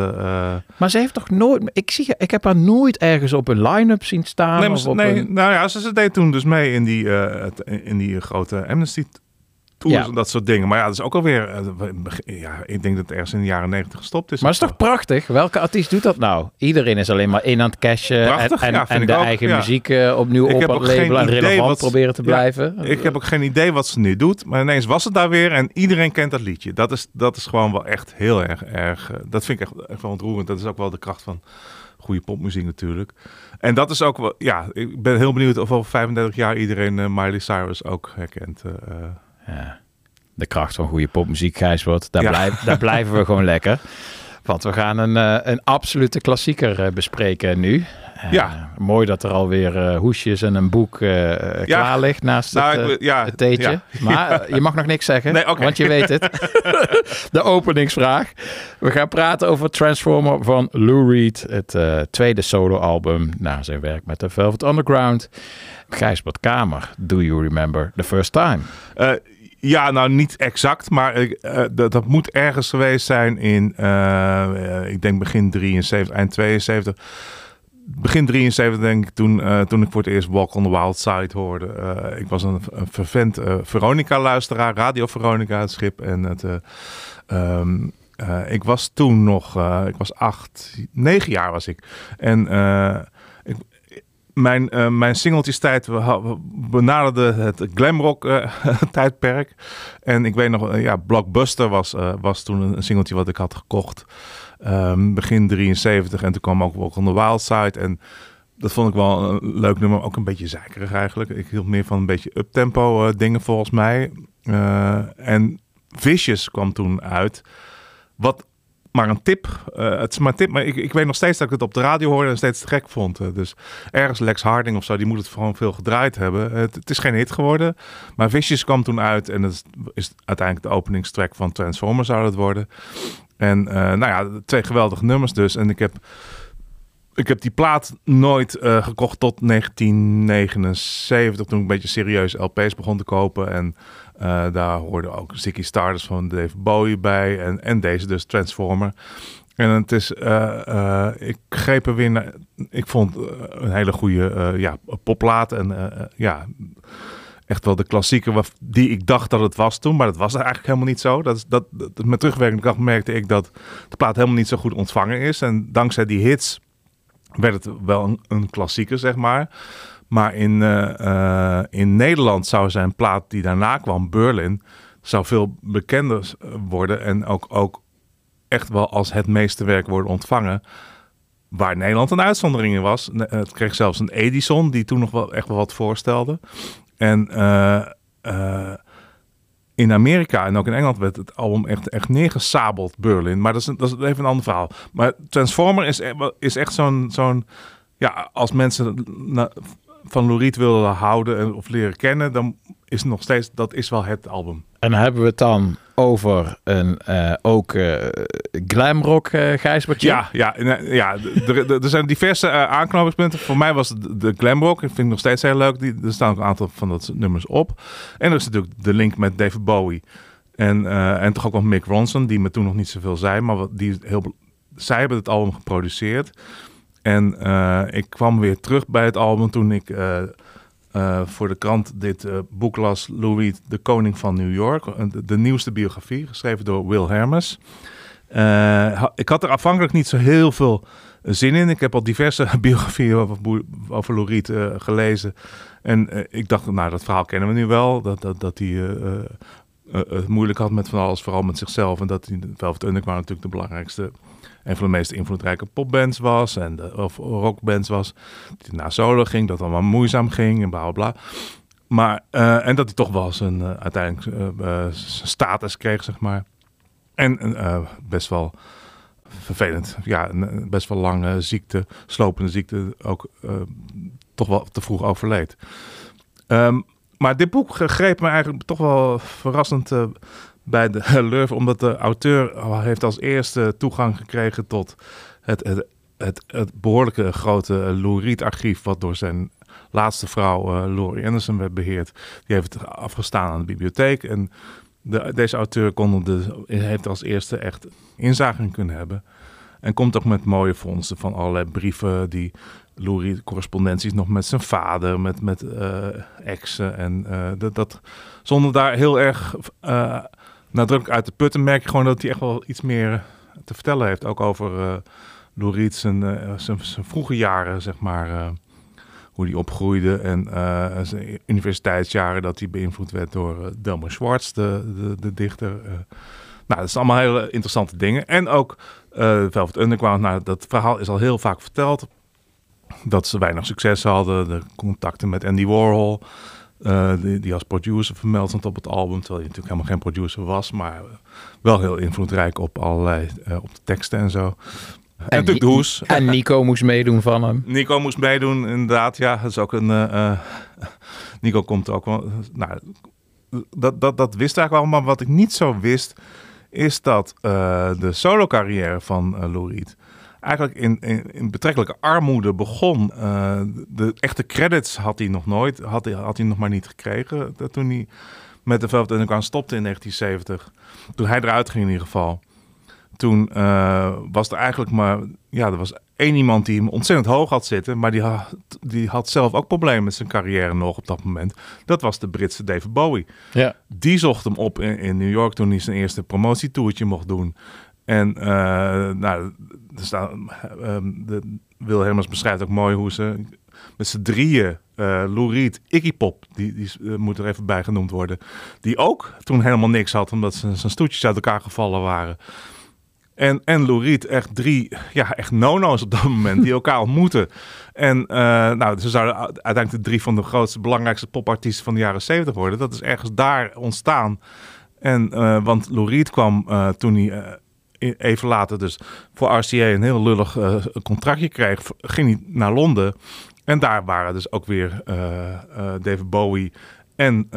Maar ze heeft toch nooit... Ik, zie, ik heb haar nooit ergens op een line-up zien staan. nee, maar of ze- op nee, een- nou ja, ze, ze deed toen dus mee in die, in die grote Amnesty tours Ja. en dat soort dingen. Maar ja, dat is ook alweer... eh, ja, ik denk dat het ergens in de jaren 90 gestopt is. Maar het is toch prachtig? Welke artiest doet dat nou? Iedereen is alleen maar in aan het cashen en, Prachtig, en, ja, vind en ik de ook, eigen muziek eh, opnieuw Ik op het label en relevant wat- proberen te blijven. Ik heb ook geen idee wat ze nu doet. Maar ineens was het daar weer en iedereen kent dat liedje. Dat is, dat is gewoon wel echt heel erg, erg... eh, Dat vind ik echt, echt wel ontroerend. Dat is ook wel de kracht van goede popmuziek natuurlijk. En dat is ook wel... Ja, ik ben heel benieuwd of over 35 jaar iedereen Miley Cyrus ook herkent. De kracht van goede popmuziek, Gijsbert. Daar, Ja. blijf, daar blijven we gewoon lekker. Want we gaan een, eh, een absolute klassieker eh, bespreken nu. Eh, Ja. Mooi dat er alweer eh hoesjes en een boek eh, eh, Ja. klaar ligt naast Nou, het, ik eh, ja, het theetje. ja. Maar eh, je mag nog niks zeggen, Nee, want je weet het. De openingsvraag. We gaan praten over Transformer van Lou Reed. Het eh, tweede soloalbum na zijn werk met de Velvet Underground. Gijsbert Kamer, Do You Remember the First Time? Ja, nou niet exact, maar eh, dat, dat moet ergens geweest zijn in, eh, ik denk begin 73, eind 72. Begin 73 denk ik, toen, eh, toen ik voor het eerst Walk on the Wild Side hoorde. Ik was een, een vervent Veronica-luisteraar, Radio Veronica, het schip. En het, eh, ehm, eh, ik was toen nog, ik was acht, negen jaar was ik. En mijn, eh mijn singeltjestijd we ha- we benaderden het glamrock eh, tijdperk. En ik weet nog, eh, ja, Blockbuster was, was toen een, singeltje wat ik had gekocht. ehm, begin 73 en toen kwam ook Walk on the Wild. En dat vond ik wel een leuk nummer. Ook een beetje zeikerig eigenlijk. Ik hield meer van een beetje uptempo dingen volgens mij. En Vicious kwam toen uit. Wat maar een tip. eh, het is maar een tip, maar ik, ik weet nog steeds dat ik het op de radio hoorde en steeds te gek vond. Eh, dus ergens Lex Harding of zo, die moet het gewoon veel gedraaid hebben. Het, het is geen hit geworden, maar Vicious kwam toen uit en dat is, uiteindelijk de openingstrack van Transformer zou het worden. En eh, nou ja, twee geweldige nummers dus. En ik heb, ik heb die plaat nooit eh, gekocht tot 1979, toen ik een beetje serieus LP's begon te kopen. En eh, daar hoorden ook Ziggy Stardust van Dave Bowie bij en, en deze dus, Transformer. En het is, eh, eh, ik greep er weer naar, ik vond een hele goede ja, popplaat en ja, echt wel de klassieker waar- die ik dacht dat het was toen, maar dat was eigenlijk helemaal niet zo. Dat, dat, dat, met terugwerkende kracht merkte ik dat de plaat helemaal niet zo goed ontvangen is. En dankzij die hits werd het wel een, een zeg maar. Maar in, eh, eh, in Nederland zou zijn plaat die daarna kwam, Berlin, zou veel bekender worden en ook, ook echt wel als het meeste werk worden ontvangen. Waar Nederland een uitzondering in was. Het kreeg zelfs een Edison, die toen nog wel echt wel wat voorstelde. En eh, in Amerika en ook in Engeland werd het album echt, echt neergesabeld, Berlin. Maar dat is, dat is even een ander verhaal. Maar Transformer is, e- is echt zo'n... zo'n ja, als mensen van Lou Reed willen houden en, of leren kennen... dan is nog steeds... Dat is wel het album. En hebben we het dan over een eh, ook eh glamrock uh, Gijsbertje. Ja, ja, ja er, zijn diverse aanknopingspunten. Voor mij was het de, glamrock. Dat vind ik nog steeds heel leuk. Die, er staan ook een aantal van dat nummers op. En er is natuurlijk de link met David Bowie. En, en toch ook wel Mick Ronson, die me toen nog niet zoveel zei. Maar wat, die heel, zij hebben het album geproduceerd. En eh, ik kwam weer terug bij het album toen ik eh, eh, voor de krant dit boek las. Lou Reed, De Koning van New York. De, de nieuwste biografie, geschreven door Will Hermes. Ik had er afhankelijk niet zo heel veel zin in. Ik heb al diverse biografieën over, over Lou Reed eh, gelezen. En ik dacht, nou, dat verhaal kennen we nu wel. Dat, dat, dat hij eh, eh, het moeilijk had met van alles, vooral met zichzelf. En dat hij Velvet Underground natuurlijk de belangrijkste... een van de meest invloedrijke popbands was. En de, of rockbands was. Hij naar solo ging, dat allemaal moeizaam ging en bla bla bla. Maar, eh, en dat hij toch wel zijn eh, uiteindelijk eh, status kreeg, zeg maar. En best wel vervelend. Ja, een best wel lange ziekte, slopende ziekte, ook toch wel te vroeg overleed. Ehm, maar dit boek greep me eigenlijk toch wel verrassend bij de lurf, omdat de auteur heeft als eerste toegang gekregen tot het, het, het, het behoorlijke grote Lou Reed archief, wat door zijn laatste vrouw, eh Laurie Anderson, werd beheerd. Die heeft het afgestaan aan de bibliotheek. En de, deze auteur kon de, heeft als eerste echt inzage in kunnen hebben. En komt ook met mooie fondsen van allerlei brieven die Reed, correspondenties nog met zijn vader, met, met eh, exen. En eh, dat, dat zonder daar heel erg nadrukkelijk uit te putten, merk je gewoon dat hij echt wel iets meer te vertellen heeft. Ook over eh Lou Reed zijn, eh, zijn, zijn vroege jaren, zeg maar. eh, hoe hij opgroeide en eh, zijn universiteitsjaren dat hij beïnvloed werd door Delmer Schwartz, de, de, de dichter. Nou, dat zijn allemaal hele interessante dingen. En ook Velvet Underground, nou, dat verhaal is al heel vaak verteld. Dat ze weinig succes hadden, de contacten met Andy Warhol, uh, die, die, als producer vermeld stond op het album, terwijl hij natuurlijk helemaal geen producer was, maar wel heel invloedrijk op allerlei, uh, op de teksten en zo. En, en natuurlijk de hoes. En Nico moest meedoen van hem. Nico moest meedoen, inderdaad. Ja, dat is ook een. Uh, Nico komt ook wel. Nou, dat, dat, dat wist eigenlijk wel. Maar wat ik niet zo wist, is dat de solo-carrière van uh, Lou Reed eigenlijk in, in, in, betrekkelijke armoede begon. Uh, de echte credits had hij nog nooit, had hij, had hij nog maar niet gekregen. Dat toen hij met de Velvet Underground stopte in 1970. Toen hij eruit ging in ieder geval toen uh, was er eigenlijk maar, ja, er was één iemand die hem ontzettend hoog had zitten, maar die had, die had zelf ook problemen met zijn carrière nog op dat moment. Dat was de Britse David Bowie. Ja. Die zocht hem op in, in New York toen hij zijn eerste promotietoertje mocht doen. En uh, nou, er staan, um, de, Wil Hermers beschrijft ook mooi hoe ze met z'n drieën, uh, Lou Reed, Iggy Pop, die, die uh, moet er even bij genoemd worden, die ook toen helemaal niks had, omdat ze, zijn stoetjes uit elkaar gevallen waren En, en Lou Reed, echt drie ja, echt no-no's op dat moment die elkaar ontmoeten. En eh, nou, ze zouden uiteindelijk de drie van de grootste, belangrijkste popartiesten van de jaren 70 worden. Dat is ergens daar ontstaan. En, eh, want Lou Reed kwam eh, toen hij eh, even later dus voor RCA een heel lullig eh, contractje kreeg, ging hij naar Londen. En daar waren dus ook weer eh, David Bowie en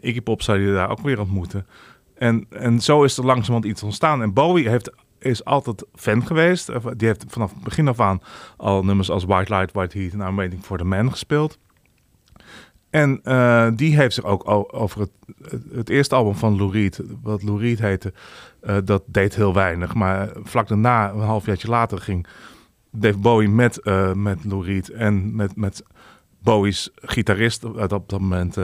Iggy Pop zou je daar ook weer ontmoeten. En, en zo is er langzamerhand iets ontstaan. En Bowie heeft, is altijd fan geweest. Die heeft vanaf het begin af aan al nummers als White Light, White Heat en I'm Waiting for the Man gespeeld. En die heeft zich ook over het, het eerste album van Lou Reed, wat Lou Reed heette, eh, dat deed heel weinig. Maar vlak daarna, een halfjaartje later, ging Dave Bowie met, eh, met Lou Reed en met, met Bowie's gitarist uit op dat moment,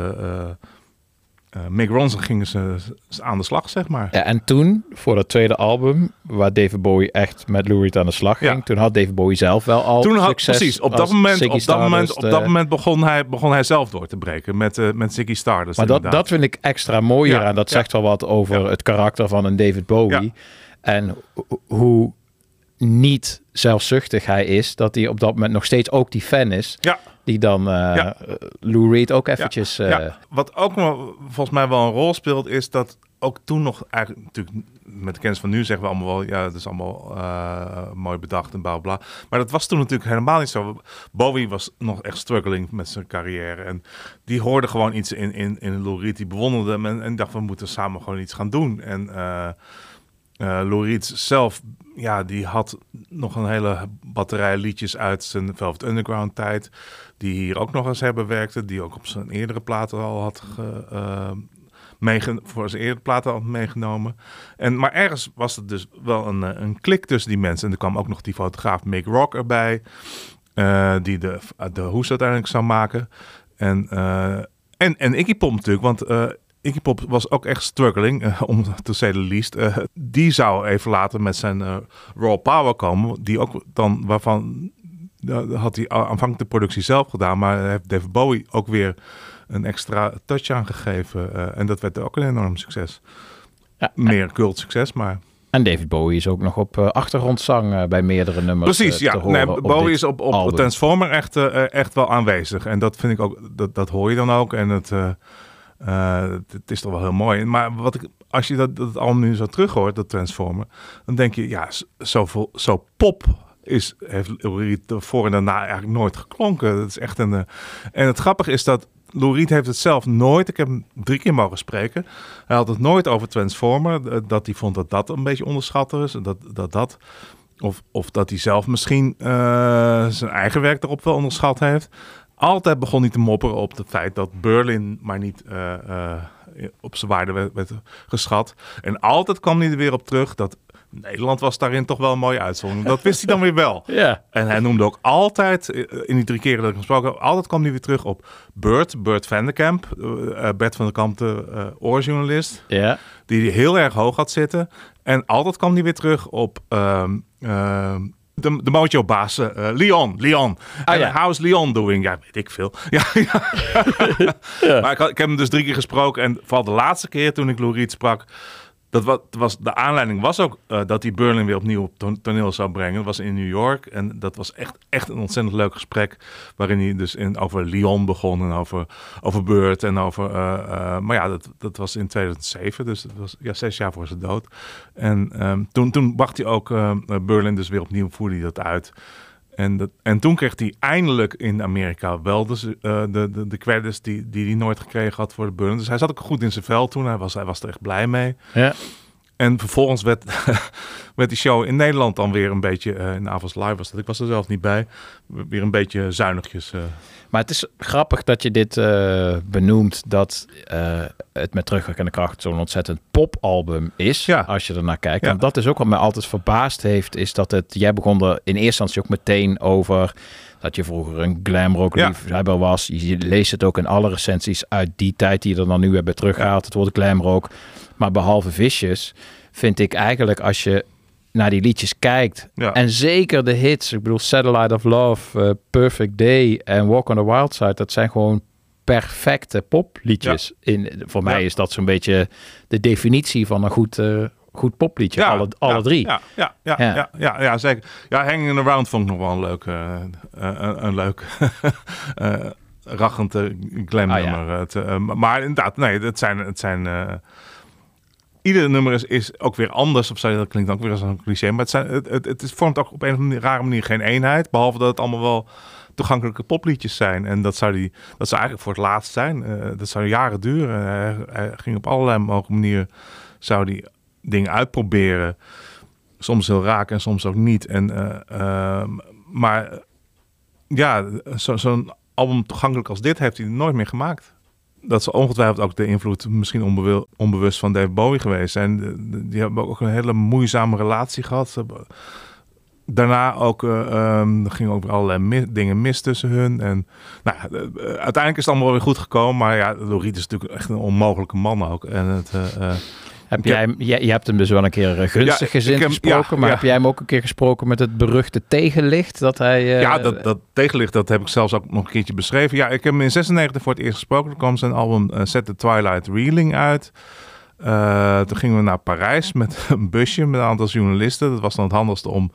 eh, Mick Ronson, gingen ze, aan de slag, zeg maar. Ja, en toen, voor dat tweede album, waar David Bowie echt met Lou Reed aan de slag ging, toen had David Bowie zelf wel al Toen had, precies, op dat moment, Ziggy op dat moment, op dat eh, moment begon, hij, begon hij zelf door te breken met, eh met Ziggy Stardust. Maar dat, inderdaad. dat vind ik extra mooier Ja, en dat ja. zegt wel wat over het karakter van een David Bowie. En ho- hoe niet zelfzuchtig hij is, dat hij op dat moment nog steeds ook die fan is. Ja. Die dan eh Ja. Lou Reed ook eventjes... eh, Ja, wat ook wel, volgens mij wel een rol speelt, is dat ook toen nog eigenlijk natuurlijk met de kennis van nu zeggen we allemaal wel, ja, het is allemaal eh, mooi bedacht en bla bla. Maar dat was toen natuurlijk helemaal niet zo. Bowie was nog echt struggling met zijn carrière en die hoorde gewoon iets in, in, in Lou Reed, die bewonderde hem en, en dacht we moeten samen gewoon iets gaan doen. En eh Reed zelf, ja, die had nog een hele batterij liedjes uit zijn Velvet Underground tijd. Die hier ook nog eens hebben werkte. Die ook op zijn eerdere platen al had eh, meegen- voor zijn eerdere platen had meegenomen. En, maar ergens was het dus wel een, eh, een klik tussen die mensen. En er kwam ook nog die fotograaf Mick Rock erbij. die de, de hoes uiteindelijk zou maken. En, en, en Iggy Pop natuurlijk, want Iggy Pop was ook echt struggling, eh, om te say the least. Eh, die zou even later met zijn eh, Raw Power komen, die ook dan waarvan ja, had hij aanvankelijk de productie zelf gedaan, maar heeft David Bowie ook weer een extra touch aangegeven. en dat werd ook een enorm succes. Meer cult succes, maar... En David Bowie is ook nog op eh, achtergrondzang bij meerdere nummers Precies, ja. Nee, Bowie is op, op album. Transformer echt, echt wel aanwezig. En dat vind ik ook, dat, dat hoor je dan ook. En het, het, het is toch wel heel mooi. Maar wat ik, als je dat, dat album nu zo terug hoort, dat Transformer, dan denk je, ja, z- zoveel, zo pop is, heeft Reed voor en daarna eigenlijk nooit geklonken. Dat is echt een. eh, en het grappige is dat Lou heeft het zelf nooit. Ik heb hem drie keer mogen spreken. Hij had het nooit over Transformer. eh, Dat hij vond dat dat een beetje onderschat is. Dat dat. dat of, of dat hij zelf misschien eh, zijn eigen werk erop wel onderschat heeft. Altijd begon hij te mopperen op het feit dat Berlin maar niet eh, eh, op zijn waarde werd, werd geschat. En altijd kwam hij er weer op terug dat Nederland was daarin toch wel een mooie uitzondering. Dat wist hij dan weer wel. Ja. En hij noemde ook altijd, eh, in die drie keren dat ik hem gesproken heb, altijd kwam hij weer terug op Bert, Bert van der Kamp, Bert van der Kamp, de eh, oorjournalist, Ja. die hij heel erg hoog had zitten. En altijd kwam hij weer terug op ehm, ehm, de, de Mojo-baas, eh, Leon, Leon. en ja. how's Leon doing? Ja, weet ik veel. Ja, ja. Maar ik, had- ik heb hem dus drie keer gesproken. En vooral de laatste keer toen ik Lou Reed sprak... Dat wa- was, de aanleiding was ook eh, dat hij Berlin weer opnieuw op ton- toneel zou brengen. Dat was in New York. En dat was echt, echt een ontzettend leuk gesprek. Waarin hij dus in, over Lyon begon en over, over Beurt. En over, eh, eh, maar ja, dat, dat was in 2007. Dus dat was ja, zes jaar voor zijn dood. En ehm, toen, toen bracht hij ook eh, Berlin dus weer opnieuw, voerde hij dat uit. En, en toen kreeg hij eindelijk in Amerika wel de, de, de credits die, die hij nooit gekregen had voor de Burn. Dus hij zat ook goed in zijn vel toen. Hij was, hij was er echt blij mee. Ja. En vervolgens werd, werd die show in Nederland dan weer een beetje, eh in Avonds Live was dat, ik was er zelf niet bij, weer een beetje zuinigjes. eh. Maar het is grappig dat je dit eh, benoemt, dat het met terugwerkende kracht zo'n ontzettend popalbum is, als je ernaar kijkt. Ja. En dat is ook wat mij altijd verbaasd heeft, is dat het, jij begon er in eerste instantie ook meteen over dat je vroeger een glamrock Ja. liefhebber was. Je leest het ook in alle recensies uit die tijd die je er dan nu hebben teruggehaald, het woord glamrock. Maar behalve Vicious vind ik eigenlijk als je naar die liedjes kijkt. Ja. En zeker de hits. Ik bedoel, Satellite of Love, eh, Perfect Day en Walk on the Wild Side. Dat zijn gewoon perfecte popliedjes. In, voor mij Ja. is dat zo'n beetje de definitie van een goed, eh, goed popliedje, alle, alle drie. Ja, ja, ja, Ja. ja. Ja, zeker. Ja, Hanging Around vond ik nog wel een leuk, eh, een, een leuk rachend glam Ah, nummer. Maar inderdaad, nee, het zijn... Het zijn Ieder nummer is, is ook weer anders, of dat klinkt ook weer als een cliché, maar het, zijn, het, het, vormt ook op een of rare manier geen eenheid, behalve dat het allemaal wel toegankelijke popliedjes zijn. En dat zou, die, dat zou eigenlijk voor het laatst zijn. Eh, dat zou jaren duren. Hij, ging op allerlei mogelijke manieren zou die dingen uitproberen. Soms heel raak en soms ook niet. En, eh, ehm, maar ja, zo- zo'n album toegankelijk als dit heeft hij nooit meer gemaakt. Dat is ongetwijfeld ook de invloed, misschien onbewust van Dave Bowie geweest zijn. Die hebben ook een hele moeizame relatie gehad. Ze Daarna ook, eh, ehm, gingen ook allerlei dingen mis tussen hun. En nou, eh, uiteindelijk is het allemaal weer goed gekomen. Maar ja, Loriet is natuurlijk echt een onmogelijke man ook. En het, eh, Heb jij, je, je hebt hem dus wel een keer eh, gunstig gezind heb- gesproken, maar heb jij hem ook een keer gesproken met het beruchte tegenlicht? Dat hij, eh, ja, dat, dat tegenlicht, dat heb ik zelfs ook nog een keertje beschreven. Ja, ik heb hem in 96 voor het eerst gesproken. Toen kwam zijn album eh, Set the Twilight Reeling uit. Toen gingen we naar Parijs met een busje met een aantal journalisten. Dat was dan het handigste om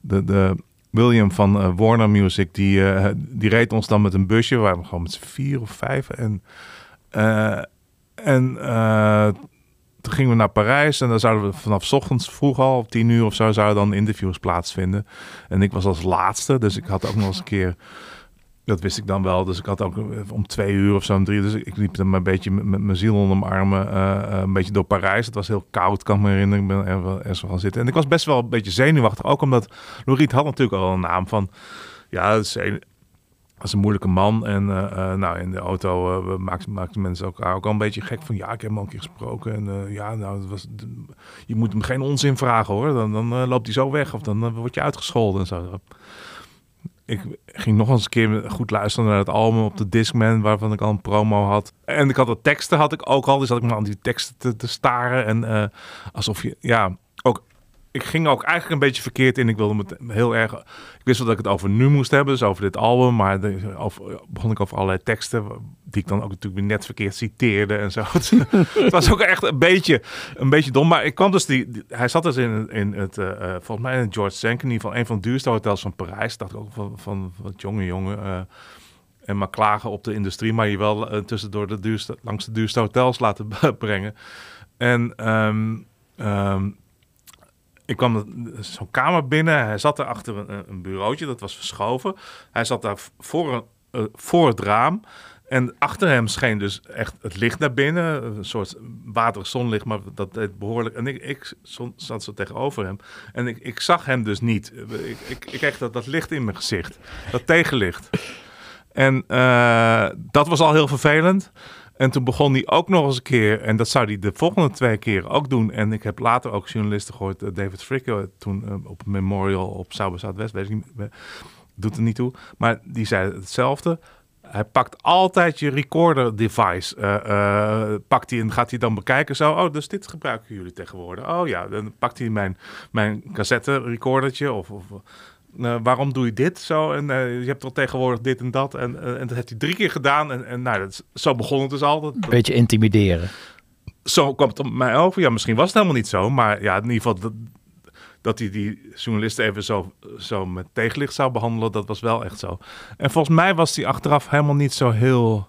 de, de William van Warner Music, die, die reed ons dan met een busje. We waren gewoon met vier of vijf. En, en toen gingen we naar Parijs en dan zouden we vanaf ochtends vroeg al, om tien uur of zo, zouden dan interviews plaatsvinden. En ik was als laatste, dus ik had ook nog eens een keer, dat wist ik dan wel, dus ik had ook om twee uur of zo, om drie dus ik liep dan een beetje met, mijn ziel onder mijn armen, eh, eh, een beetje door Parijs. Het was heel koud, kan ik me herinneren, ik ben er wel ergens gaan zitten. En ik was best wel een beetje zenuwachtig, ook omdat Loriet had natuurlijk al een naam van, ja, is een, moeilijke man. En eh, eh, nou, in de auto eh, maakten mensen ook, ook al een beetje gek van... ja, ik heb hem al een keer gesproken. En ja, nou, dat was, je moet hem geen onzin vragen, hoor. Dan, dan loopt hij zo weg of dan word je uitgescholden en zo. Ik ging nog eens een keer goed luisteren naar het album op de Discman... waarvan ik al een promo had. En ik had de teksten had ik ook al. Dus zat ik me aan die teksten te, te staren. En alsof je, ja, ik ging ook eigenlijk een beetje verkeerd in. Ik wilde me heel erg. Ik wist wel dat ik het over nu moest hebben, dus over dit album. Maar de, over, begon ik over allerlei teksten. die ik dan ook natuurlijk net verkeerd citeerde en zo. het was ook echt een beetje, een beetje dom. Maar ik kwam dus die. die- hij zat dus in, in het. eh, eh, volgens mij in het George Sank, in ieder geval een van de duurste hotels van Parijs. Dacht ik ook van, van, van het jonge jongen. eh, en maar klagen op de industrie, maar je wel tussendoor de duurste, langs de duurste hotels laten brengen. En ehm, ik kwam zo'n kamer binnen. Hij zat daar achter een, een bureautje, dat was verschoven. Hij zat daar eh, voor het raam. En achter hem scheen dus echt het licht naar binnen. Een soort waterig zonlicht, maar dat deed behoorlijk. En ik, ik zat zo tegenover hem. En ik, ik zag hem dus niet. Ik, ik, ik kreeg dat, dat licht in mijn gezicht. Dat tegenlicht. En eh, dat was al heel vervelend. En toen begon hij ook nog eens een keer, en dat zou hij de volgende twee keer ook doen. En ik heb later ook journalisten gehoord, eh, David Fricke, toen eh, op memorial op Sauber Zuidwest, weet ik doet er niet toe. Maar die zei hetzelfde. Hij pakt altijd je recorder device. eh, pakt hij en gaat hij dan bekijken. Zo, oh, dus dit gebruiken jullie tegenwoordig. Oh ja, dan pakt hij mijn, mijn cassette recordertje. Of, of eh, waarom doe je dit zo? En eh, je hebt toch tegenwoordig dit en dat. En, eh, en dat heeft hij drie keer gedaan. En, en nou, dat is- zo begon het dus al. Dat- Een beetje intimideren. zo kwam het op mij over. Ja, misschien was het helemaal niet zo. Maar ja, in ieder geval dat, dat hij die journalisten even zo, zo met tegenlicht zou behandelen, dat was wel echt zo. En volgens mij was hij achteraf helemaal niet zo heel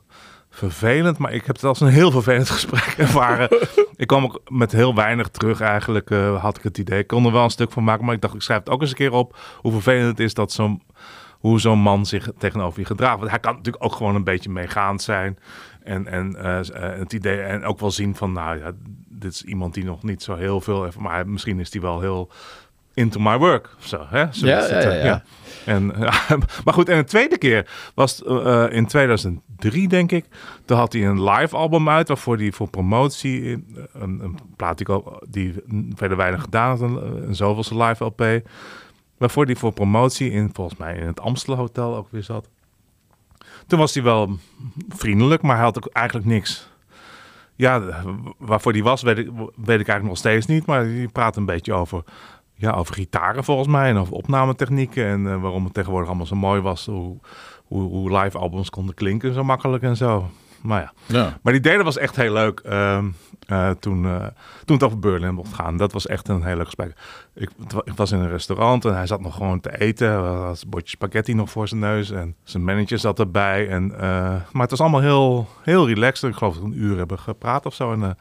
vervelend. Maar ik heb het als een heel vervelend gesprek ervaren. ik kwam ook met heel weinig terug eigenlijk, eh, had ik het idee. Ik kon er wel een stuk van maken, maar ik dacht, ik schrijf het ook eens een keer op. Hoe vervelend het is dat zo'n hoe zo'n man zich tegenover je gedraagt. Want hij kan natuurlijk ook gewoon een beetje meegaand zijn. En, en eh, het idee, en ook wel zien van, nou ja, dit is iemand die nog niet zo heel veel heeft, maar misschien is die wel heel into my work zo. Hè? Zo Ja, ja, ja, ja. En, maar goed, en een tweede keer was eh, in 2003, denk ik. Toen had hij een live album uit, waarvoor hij voor promotie, eh, een, een plaat die, die verder weinig gedaan had, een, een zoveelse live LP. Waarvoor hij voor promotie in, volgens mij, in het Amstel Hotel ook weer zat. Toen was hij wel vriendelijk, maar hij had ook eigenlijk niks. Ja, waarvoor die was, weet ik, weet ik eigenlijk nog steeds niet. Maar die praat een beetje over, ja, over gitaren volgens mij. En over opnametechnieken. En eh, waarom het tegenwoordig allemaal zo mooi was. Hoe, hoe, hoe live albums konden klinken zo makkelijk en zo. maar ja. Ja. Maar die derde was echt heel leuk ehm, eh, toen, eh, toen het over Berlin mocht gaan. Dat was echt een heel leuk gesprek. Ik, was in een restaurant en hij zat nog gewoon te eten. Hij had een bordje spaghetti nog voor zijn neus en zijn manager zat erbij. En, eh, maar het was allemaal heel, heel relaxed. Ik geloof dat we een uur hebben gepraat of zo. En,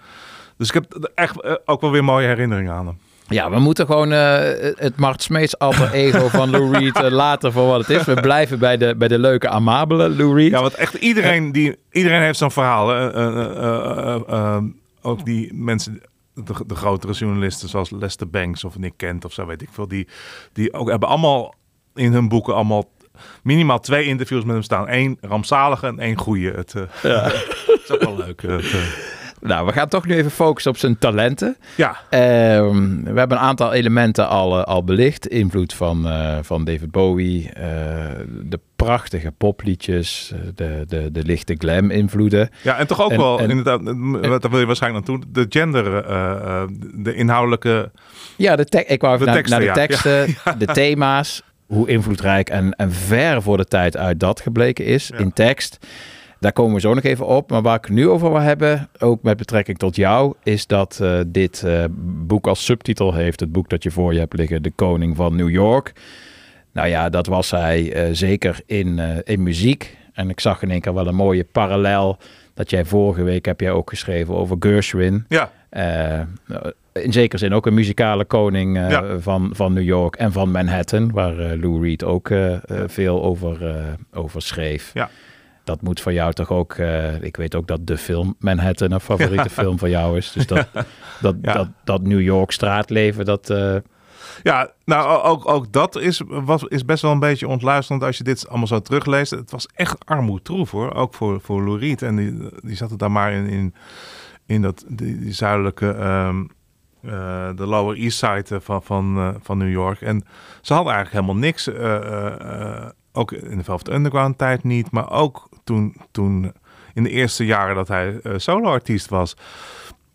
dus ik heb er echt ook wel weer mooie herinneringen aan hem. Ja, we moeten gewoon eh, het Mart Smeets alter ego van Lou Reed eh, laten voor wat het is. We blijven bij de, bij de leuke, amabele Lou Reed. Ja, want echt iedereen, die, iedereen heeft zo'n verhaal. Eh, eh, eh, eh, eh, ook die mensen, de, de grotere journalisten zoals Lester Banks of Nick Kent of zo, weet ik veel. Die, die ook hebben allemaal in hun boeken allemaal minimaal twee interviews met hem staan. Eén rampzalige en één goede. Het eh, is ook wel leuk. het. Nou, we gaan toch nu even focussen op zijn talenten. Ja. Ehm, we hebben een aantal elementen al, eh, al belicht. Invloed van, eh, van David Bowie, eh, de prachtige popliedjes, de, de, de lichte glam-invloeden. Ja, en toch ook En- wel, en- inderdaad, wat daar wil je waarschijnlijk naartoe, de gender, de inhoudelijke... Ja, de te- ik wou even De naar, teksten, naar de ja. teksten, Ja. de thema's, hoe invloedrijk en, en ver voor de tijd uit dat gebleken is in tekst. Daar komen we zo nog even op. Maar waar ik nu over wil hebben, ook met betrekking tot jou, is dat eh, dit eh, boek als subtitel heeft. Het boek dat je voor je hebt liggen, De Koning van New York. Nou ja, dat was hij eh, zeker in, in muziek. En ik zag in één keer wel een mooie parallel. Dat jij vorige week heb jij ook geschreven over Gershwin. Ja. In zekere zin ook een muzikale koning Ja. van, van New York en van Manhattan, waar Lou Reed ook veel over, over schreef. Ja. Dat moet voor jou toch ook, eh, ik weet ook dat de film Manhattan een favoriete Ja. film van jou is. Dus dat, dat, Ja. dat, dat New York straatleven, dat... eh, Ja, nou ook, ook dat is, was, is best wel een beetje ontluisterend als je dit allemaal zo terugleest. Het was echt armoedtroef hoor, ook voor, voor Lou Reed. En die, die zat er daar maar in, in, in dat, die, die zuidelijke, ehm, eh, de Lower East Side van, van, van New York. En ze hadden eigenlijk helemaal niks. ook in de Velvet Underground tijd niet, maar ook toen, toen in de eerste jaren dat hij eh, solo-artiest was.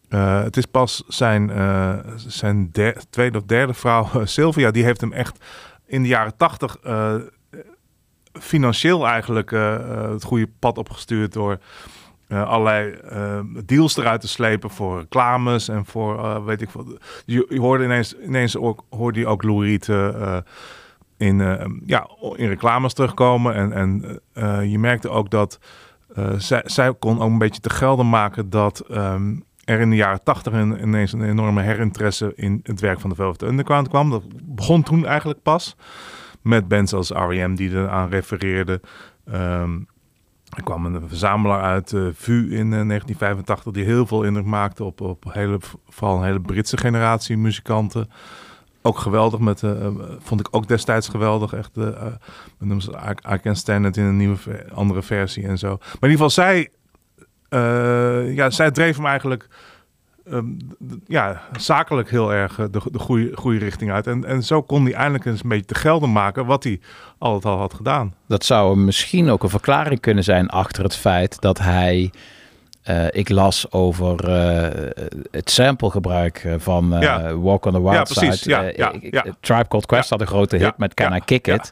Eh, het is pas zijn, eh, zijn tweede of derde vrouw, Sylvia, die heeft hem echt in de jaren tachtig financieel eigenlijk het goede pad opgestuurd door allerlei deals eruit te slepen voor reclames en voor weet ik wat. Je, hoorde ineens, ineens ook, hoorde je ook Lou eh, in, eh, ja, in reclames terugkomen. En, en eh, je merkte ook dat eh, zij, zij kon ook een beetje te gelden maken dat ehm, er in de jaren tachtig ineens een enorme herinteresse in het werk van de Velvet Underground kwam. Dat begon toen eigenlijk pas. Met bands als R.E.M. die eraan refereerden. Ehm, er kwam een verzamelaar uit eh VU in eh, 1985 die heel veel indruk maakte op, op hele, vooral een hele Britse generatie muzikanten. Ook geweldig, met, eh, vond ik ook destijds geweldig. Echt, we noemen ze I, Stand in een nieuwe andere versie en zo. Maar in ieder geval, zij, eh, ja, zij dreef hem eigenlijk ehm, ja, zakelijk heel erg de, de goede, goede richting uit. En, en zo kon hij eindelijk eens een beetje te gelden maken wat hij altijd al had gedaan. Dat zou misschien ook een verklaring kunnen zijn achter het feit dat hij. Eh, ik las over eh, het samplegebruik eh, van Ja. Walk on the Wild Ja. Side. Ja, ja, ik- ja. Tribe Called Quest had een grote hit met Can I Kick It.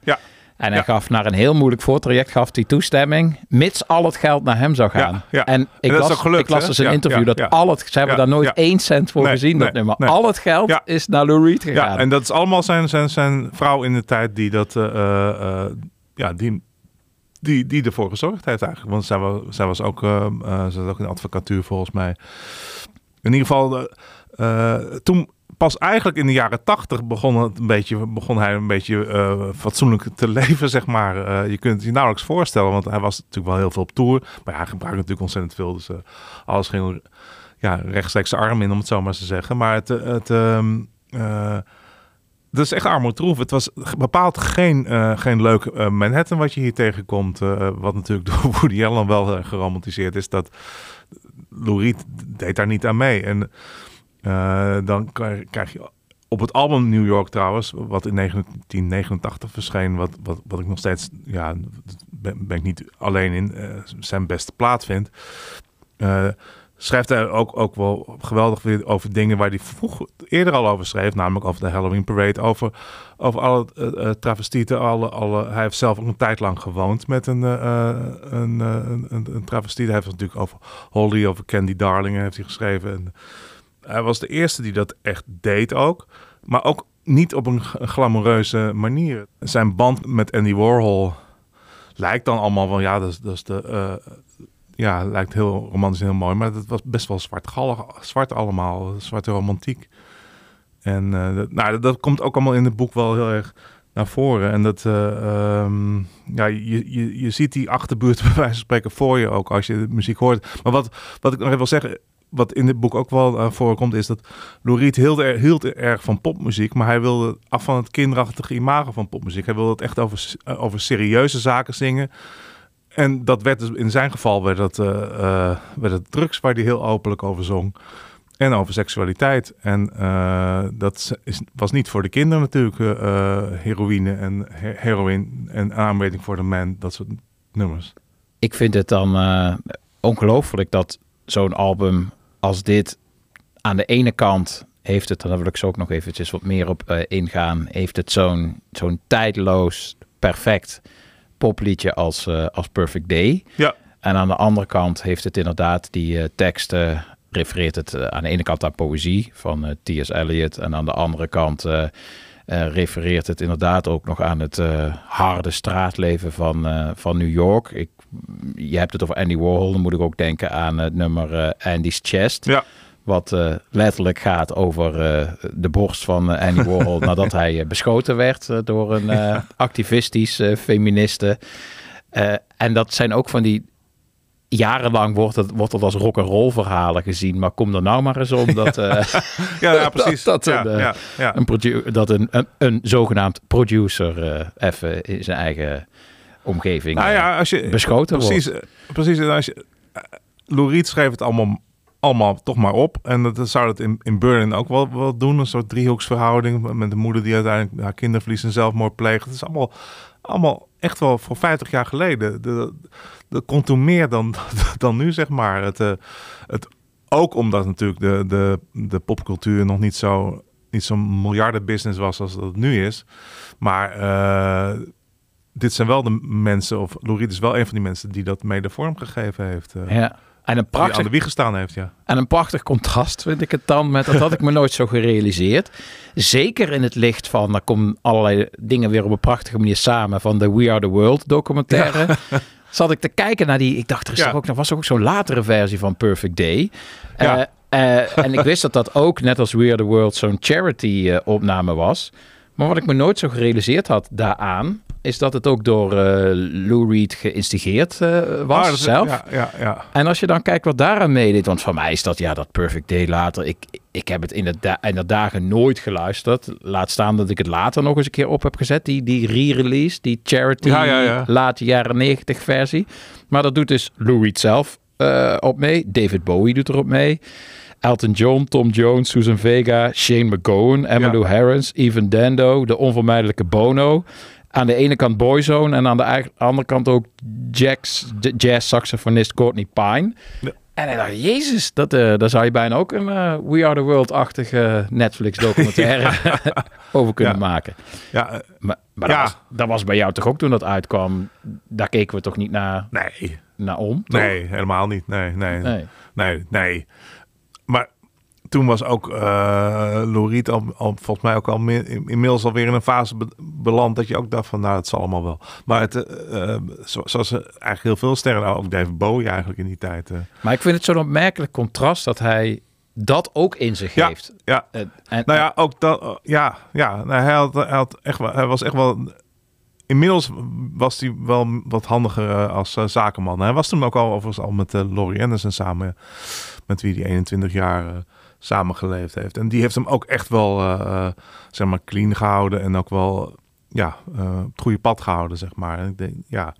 En hij gaf naar een heel moeilijk voortraject gaf hij toestemming, mits al het geld naar hem zou gaan. En ik las, gelukt, ik las dus een interview dat al het, ze hebben daar nooit één cent voor Nee, gezien, nee, dat nummer. nee. Al het geld is naar Lou Reed gegaan. Ja, en dat is allemaal zijn, zijn, zijn vrouw in de tijd die dat, ja, die, die, die ervoor gezorgd heeft eigenlijk. Want zij was, was ook, ze zat ook in advocatuur volgens mij. In ieder geval, eh, toen pas eigenlijk in de jaren tachtig begon, het een beetje, begon hij een beetje fatsoenlijk te leven, zeg maar. Je kunt je nauwelijks voorstellen, want hij was natuurlijk wel heel veel op tour. Maar hij gebruikte natuurlijk ontzettend veel, dus alles ging ja, rechtstreeks arm in, om het zo maar te zeggen. Maar het, het, ehm, eh, dat is echt armoedroef. Het was bepaald geen, eh, geen leuk eh, Manhattan wat je hier tegenkomt. eh, wat natuurlijk door Woody Allen wel geromantiseerd is. Dat Lou deed daar niet aan mee. En dan krijg, je op het album New York trouwens, wat in 1989 verscheen, wat, wat, wat ik nog steeds, ja, ben, ben ik niet alleen in, zijn beste plaat vind. Schrijft hij ook, ook wel geweldig over dingen waar hij vroeg eerder al over schreef. Namelijk over de Halloween Parade, over, over alle eh, travestieten. Alle, alle, hij heeft zelf ook een tijd lang gewoond met een, eh, een, een, een, travestiet. Hij heeft natuurlijk over Holly, over Candy Darling heeft hij geschreven. En hij was de eerste die dat echt deed ook. Maar ook niet op een glamoureuze manier. Zijn band met Andy Warhol lijkt dan allemaal wel... Ja, dat is, dat is de... ja, lijkt heel romantisch en heel mooi. Maar het was best wel zwartgallig, zwart allemaal. Zwarte romantiek. En eh, dat, nou, dat, dat komt ook allemaal in het boek wel heel erg naar voren. En dat, eh, ehm, ja, je, je, je ziet die achterbuurt bij wijze van spreken voor je ook als je de muziek hoort. Maar wat, wat ik nog even wil zeggen, wat in dit boek ook wel eh, voorkomt, is dat Lou Reed hield, er, hield erg van popmuziek, maar hij wilde af van het kinderachtige imago van popmuziek. Hij wilde het echt over, eh, over serieuze zaken zingen. En dat werd dus, in zijn geval werd het, eh, eh, werd het drugs waar hij heel openlijk over zong. En over seksualiteit. En eh, dat is, was niet voor de kinderen natuurlijk. heroïne en he- heroïne en aanmeting voor de man. Dat soort nummers. ik vind het dan ongelooflijk dat zo'n album als dit aan de ene kant heeft het, daar wil ik zo ook nog eventjes wat meer op ingaan, heeft het zo'n zo'n tijdloos, perfect popliedje als, eh, als Perfect Day. Ja. En aan de andere kant heeft het inderdaad die eh, teksten, refereert het eh, aan de ene kant aan poëzie van T.S. Eliot en aan de andere kant refereert het inderdaad ook nog aan het harde straatleven van, van New York. Ik, je hebt het over Andy Warhol, dan moet ik ook denken aan het nummer Andy's Chest. Ja. Wat eh, letterlijk gaat over eh, de borst van eh, Andy Warhol nadat hij beschoten werd door een activistisch feministe. En dat zijn ook van die jarenlang wordt het, wordt het als rock and roll verhalen gezien. Maar kom er nou maar eens om dat, Ja, ja, precies. dat, een, ja, ja. een, dat een, een, een zogenaamd producer even in zijn eigen omgeving Nou ja, als je, beschoten precies, wordt. Precies. En als je, Lou Reed schreef het allemaal, allemaal toch maar op. En dat, zou dat in, in Berlin ook wel, wel doen. Een soort driehoeksverhouding met de moeder die uiteindelijk haar kinderverlies en zelfmoord pleegt. Het is allemaal, allemaal echt wel voor 50 jaar geleden. De- Dat kon toen meer dan, dan nu, zeg maar. Het, eh, het, ook omdat natuurlijk de, de, de popcultuur nog niet zo niet zo'n miljardenbusiness was als dat het nu is. Maar eh, dit zijn wel de mensen, of Lou Reed is wel een van die mensen die dat mede vormgegeven heeft. eh, Ja. En een aan prachtig de wieg gestaan heeft, ja. En een prachtig contrast vind ik het dan met, dat had ik me nooit zo gerealiseerd. Zeker in het licht van, daar komen allerlei dingen weer op een prachtige manier samen van de We Are The World documentaire. Zat ik te kijken naar die, ik dacht er is Ja. toch ook, er was ook zo'n latere versie van Perfect Day. Ja. Eh, eh, en ik wist dat dat ook, net als We Are The World, zo'n charity eh, opname was. Maar wat ik me nooit zo gerealiseerd had daaraan, is dat het ook door eh, Lou Reed geïnstigeerd eh, was Ah, zelf. Ja, ja, ja. En als je dan kijkt wat daaraan meedeed, want van mij is dat ja, dat Perfect Day later. Ik, ik heb het in de, da- in de dagen nooit geluisterd. Laat staan dat ik het later nog eens een keer op heb gezet. Die, die re-release, die charity Ja, ja, ja. late jaren 90 versie. Maar dat doet dus Lou Reed zelf eh, op mee. David Bowie doet erop mee. Elton John, Tom Jones, Susan Vega, Shane McGowan, Emmylou Harris, Even Dando, de onvermijdelijke Bono. Aan de ene kant Boyzone en aan de andere kant ook Jax, de jazz-saxofonist Courtney Pine. En ik dacht, jezus, dat, eh, daar zou je bijna ook een eh, We Are The World-achtige Netflix-documentaire over kunnen Ja. maken. Ja, eh, Maar, maar Ja. dat, was, dat was bij jou toch ook toen dat uitkwam? Daar keken we toch niet naar, nee. naar om? toch? Nee, helemaal niet. Nee, nee, Nee. nee, nee. Maar toen was ook Lou Reed al, al, volgens mij ook al in- inmiddels alweer in een fase be- beland dat je ook dacht van, nou, het zal allemaal wel. Maar het, eh, zo- zoals eigenlijk heel veel sterren, nou, ook David Bowie eigenlijk in die tijd. Maar ik vind het zo'n opmerkelijk contrast dat hij dat ook in zich Ja, heeft. ja. En, Nou ja, ook dat, ja, ja. Nou, hij, had, hij, had echt wel, hij was echt wel. Inmiddels was hij wel wat handiger als zakenman. Hij was toen ook al overigens al met uh, Laurie Anderson samen, met wie hij 21 jaar samengeleefd heeft. En die heeft hem ook echt wel, eh, eh, zeg maar, clean gehouden en ook wel, ja, eh, op het goede pad gehouden, zeg maar. En ik denk, ja.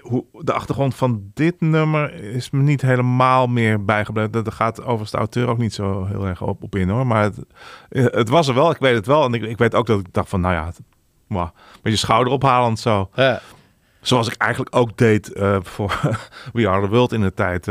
Hoe, de achtergrond van dit nummer is me niet helemaal meer bijgebleven. Dat gaat overigens de auteur ook niet zo heel erg op, op in hoor. Maar het, het was er wel, ik weet het wel. En ik, ik weet ook dat ik dacht van, nou ja, het, mwah, een beetje schouderophalend zo. Ja. Zoals ik eigenlijk ook deed voor We Are The World in de tijd.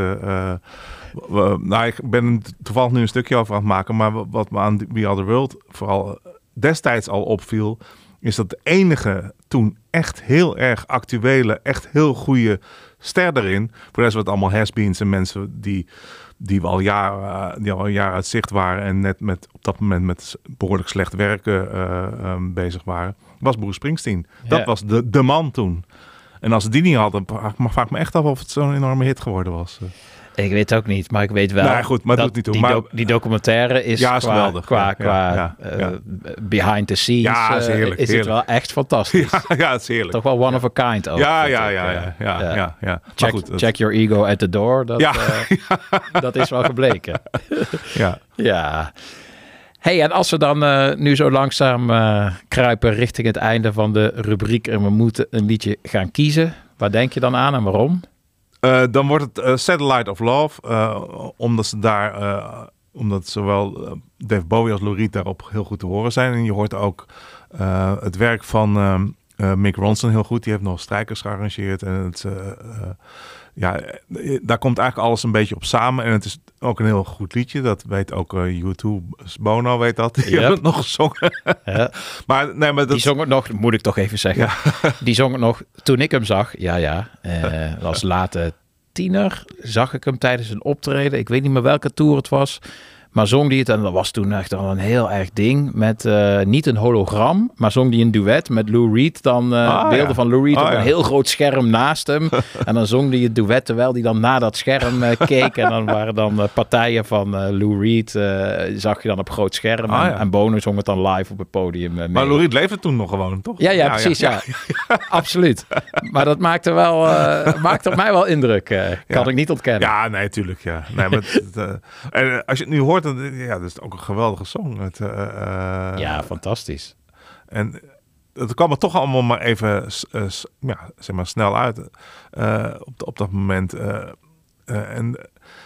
Eh, eh, nou, ik ben toevallig nu een stukje over aan het maken. Maar wat me aan We Are The World vooral destijds al opviel... is dat de enige toen echt heel erg actuele, echt heel goede ster erin... voor de rest was het allemaal has-beens en mensen die, die, al jaren, die al een jaar uit zicht waren... en net met, op dat moment met behoorlijk slecht werken eh, ehm, bezig waren... was Bruce Springsteen. Dat was de, de man toen. En als ze die niet hadden, vraag me echt af of het zo'n enorme hit geworden was. Ik weet het ook niet, maar ik weet wel. Nee, goed, maar dat doet niet toe. Die, Maar- die documentaire is, Ja, is qua, geweldig. qua, Ja, qua ja, eh, ja. behind the scenes. Ja, is eh, heerlijk, is heerlijk. het wel echt fantastisch. Ja, ja, het is heerlijk. Toch wel one of a kind ook. Ja, ja, ja, eh, ja, ja, ja, ja. Maar Check, goed, dat- check your ego at the door. Dat, Ja. dat is wel gebleken. Ja. ja. Hey, en als we dan nu zo langzaam kruipen richting het einde van de rubriek en we moeten een liedje gaan kiezen, waar denk je dan aan en waarom? Eh, dan wordt het eh, Satellite of Love. eh, omdat ze daar, omdat zowel Dave Bowie als Lou daarop heel goed te horen zijn. En je hoort ook het werk van Mick Ronson heel goed. Die heeft nog strijkers gearrangeerd. En het, ja, eh, daar komt eigenlijk alles een beetje op samen. En het is ook een heel goed liedje. Dat weet ook eh U2. Bono weet dat. Die Yep. hebben het nog gezongen. Ja. maar, nee, maar dat, Die zong het nog, moet ik toch even zeggen. Die zong het nog toen ik hem zag. Ja, ja. eh, als late tiener zag ik hem tijdens een optreden. Ik weet niet meer welke tour het was. Maar zong die het, en dat was toen echt al een heel erg ding. Met eh, niet een hologram, maar zong die een duet met Lou Reed. Dan eh, Ah, beelden ja. van Lou Reed Ah, op ja. een heel groot scherm naast hem. en dan zong die het duet terwijl hij dan naar dat scherm eh, keek. En dan waren dan partijen van Lou Reed. zag je dan op groot scherm. Ah, en, ja. en Bono zong het dan live op het podium. mee. maar Lou Reed leefde toen nog gewoon, toch? Ja, ja, precies. Ja, absoluut. Maar dat maakte, wel, maakte op mij wel indruk. kan ik niet ontkennen. Ja, nee, tuurlijk. Ja. Nee, maar het, en als je het nu hoort, ja, dat is ook een geweldige song. Het, eh, eh, Ja, fantastisch. En het kwam er toch allemaal maar even eh, ja, zeg maar snel uit op, op dat moment. en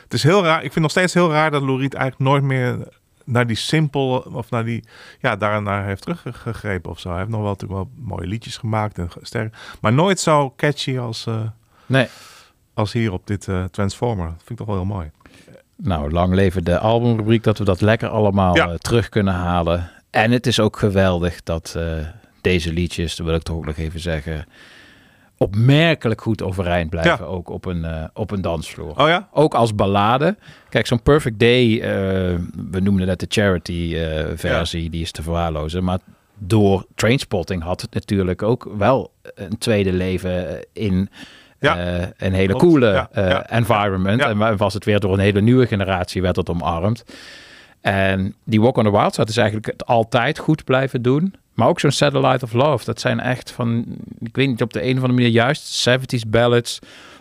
het is heel raar. Ik vind nog steeds heel raar dat Lou Reed eigenlijk nooit meer naar die simpel of naar die ja daarnaar heeft teruggegrepen of zo. Hij heeft nog wel natuurlijk wel mooie liedjes gemaakt en sterk, maar nooit zo catchy als Nee. als hier op dit Transformer. Dat vind ik toch wel heel mooi. Nou, lang leven de albumrubriek dat we dat lekker allemaal Ja. eh, terug kunnen halen. En het is ook geweldig dat eh, deze liedjes, dat wil ik toch ook nog even zeggen, opmerkelijk goed overeind blijven. Ja. Ook op een, eh, op een dansvloer. Oh ja? Ook als ballade. Kijk, zo'n Perfect Day, we noemden net de charity versie, die is te verwaarlozen. Maar door Trainspotting had het natuurlijk ook wel een tweede leven in Ja. eh, een hele Klopt. coole Ja, eh, ja. environment. En wa- was het weer door een hele nieuwe generatie werd het omarmd. En die Walk on the Wild Side is eigenlijk het altijd goed blijven doen. Maar ook zo'n Satellite of Love, dat zijn echt van, ik weet niet, op de een of andere manier juist 70s ballads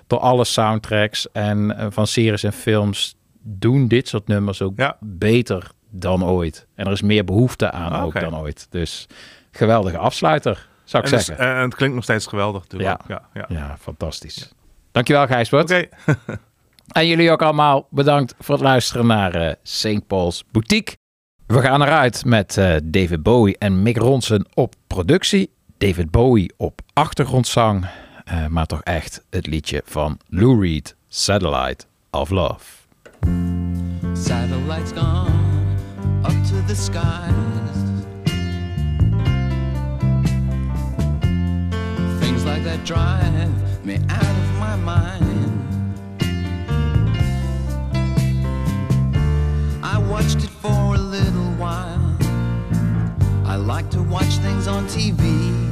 door alle soundtracks en eh, van series en films doen dit soort nummers ook beter dan ooit. En er is meer behoefte aan Ah, ook dan ooit. Dus geweldige afsluiter, zou ik En, dus- zeggen. en het klinkt nog steeds geweldig natuurlijk. Ja. Ja, ja. Ja, fantastisch. Dankjewel Gijsbert. Oké. En jullie ook allemaal bedankt voor het luisteren naar eh St. Paul's Boutique. We gaan eruit met eh, David Bowie en Mick Ronson op productie. David Bowie op achtergrondzang. eh, maar toch echt het liedje van Lou Reed, Satellite of Love. Satellites gone up to the skies. That drive me out of my mind. I watched it for a little while. I like to watch things on TV.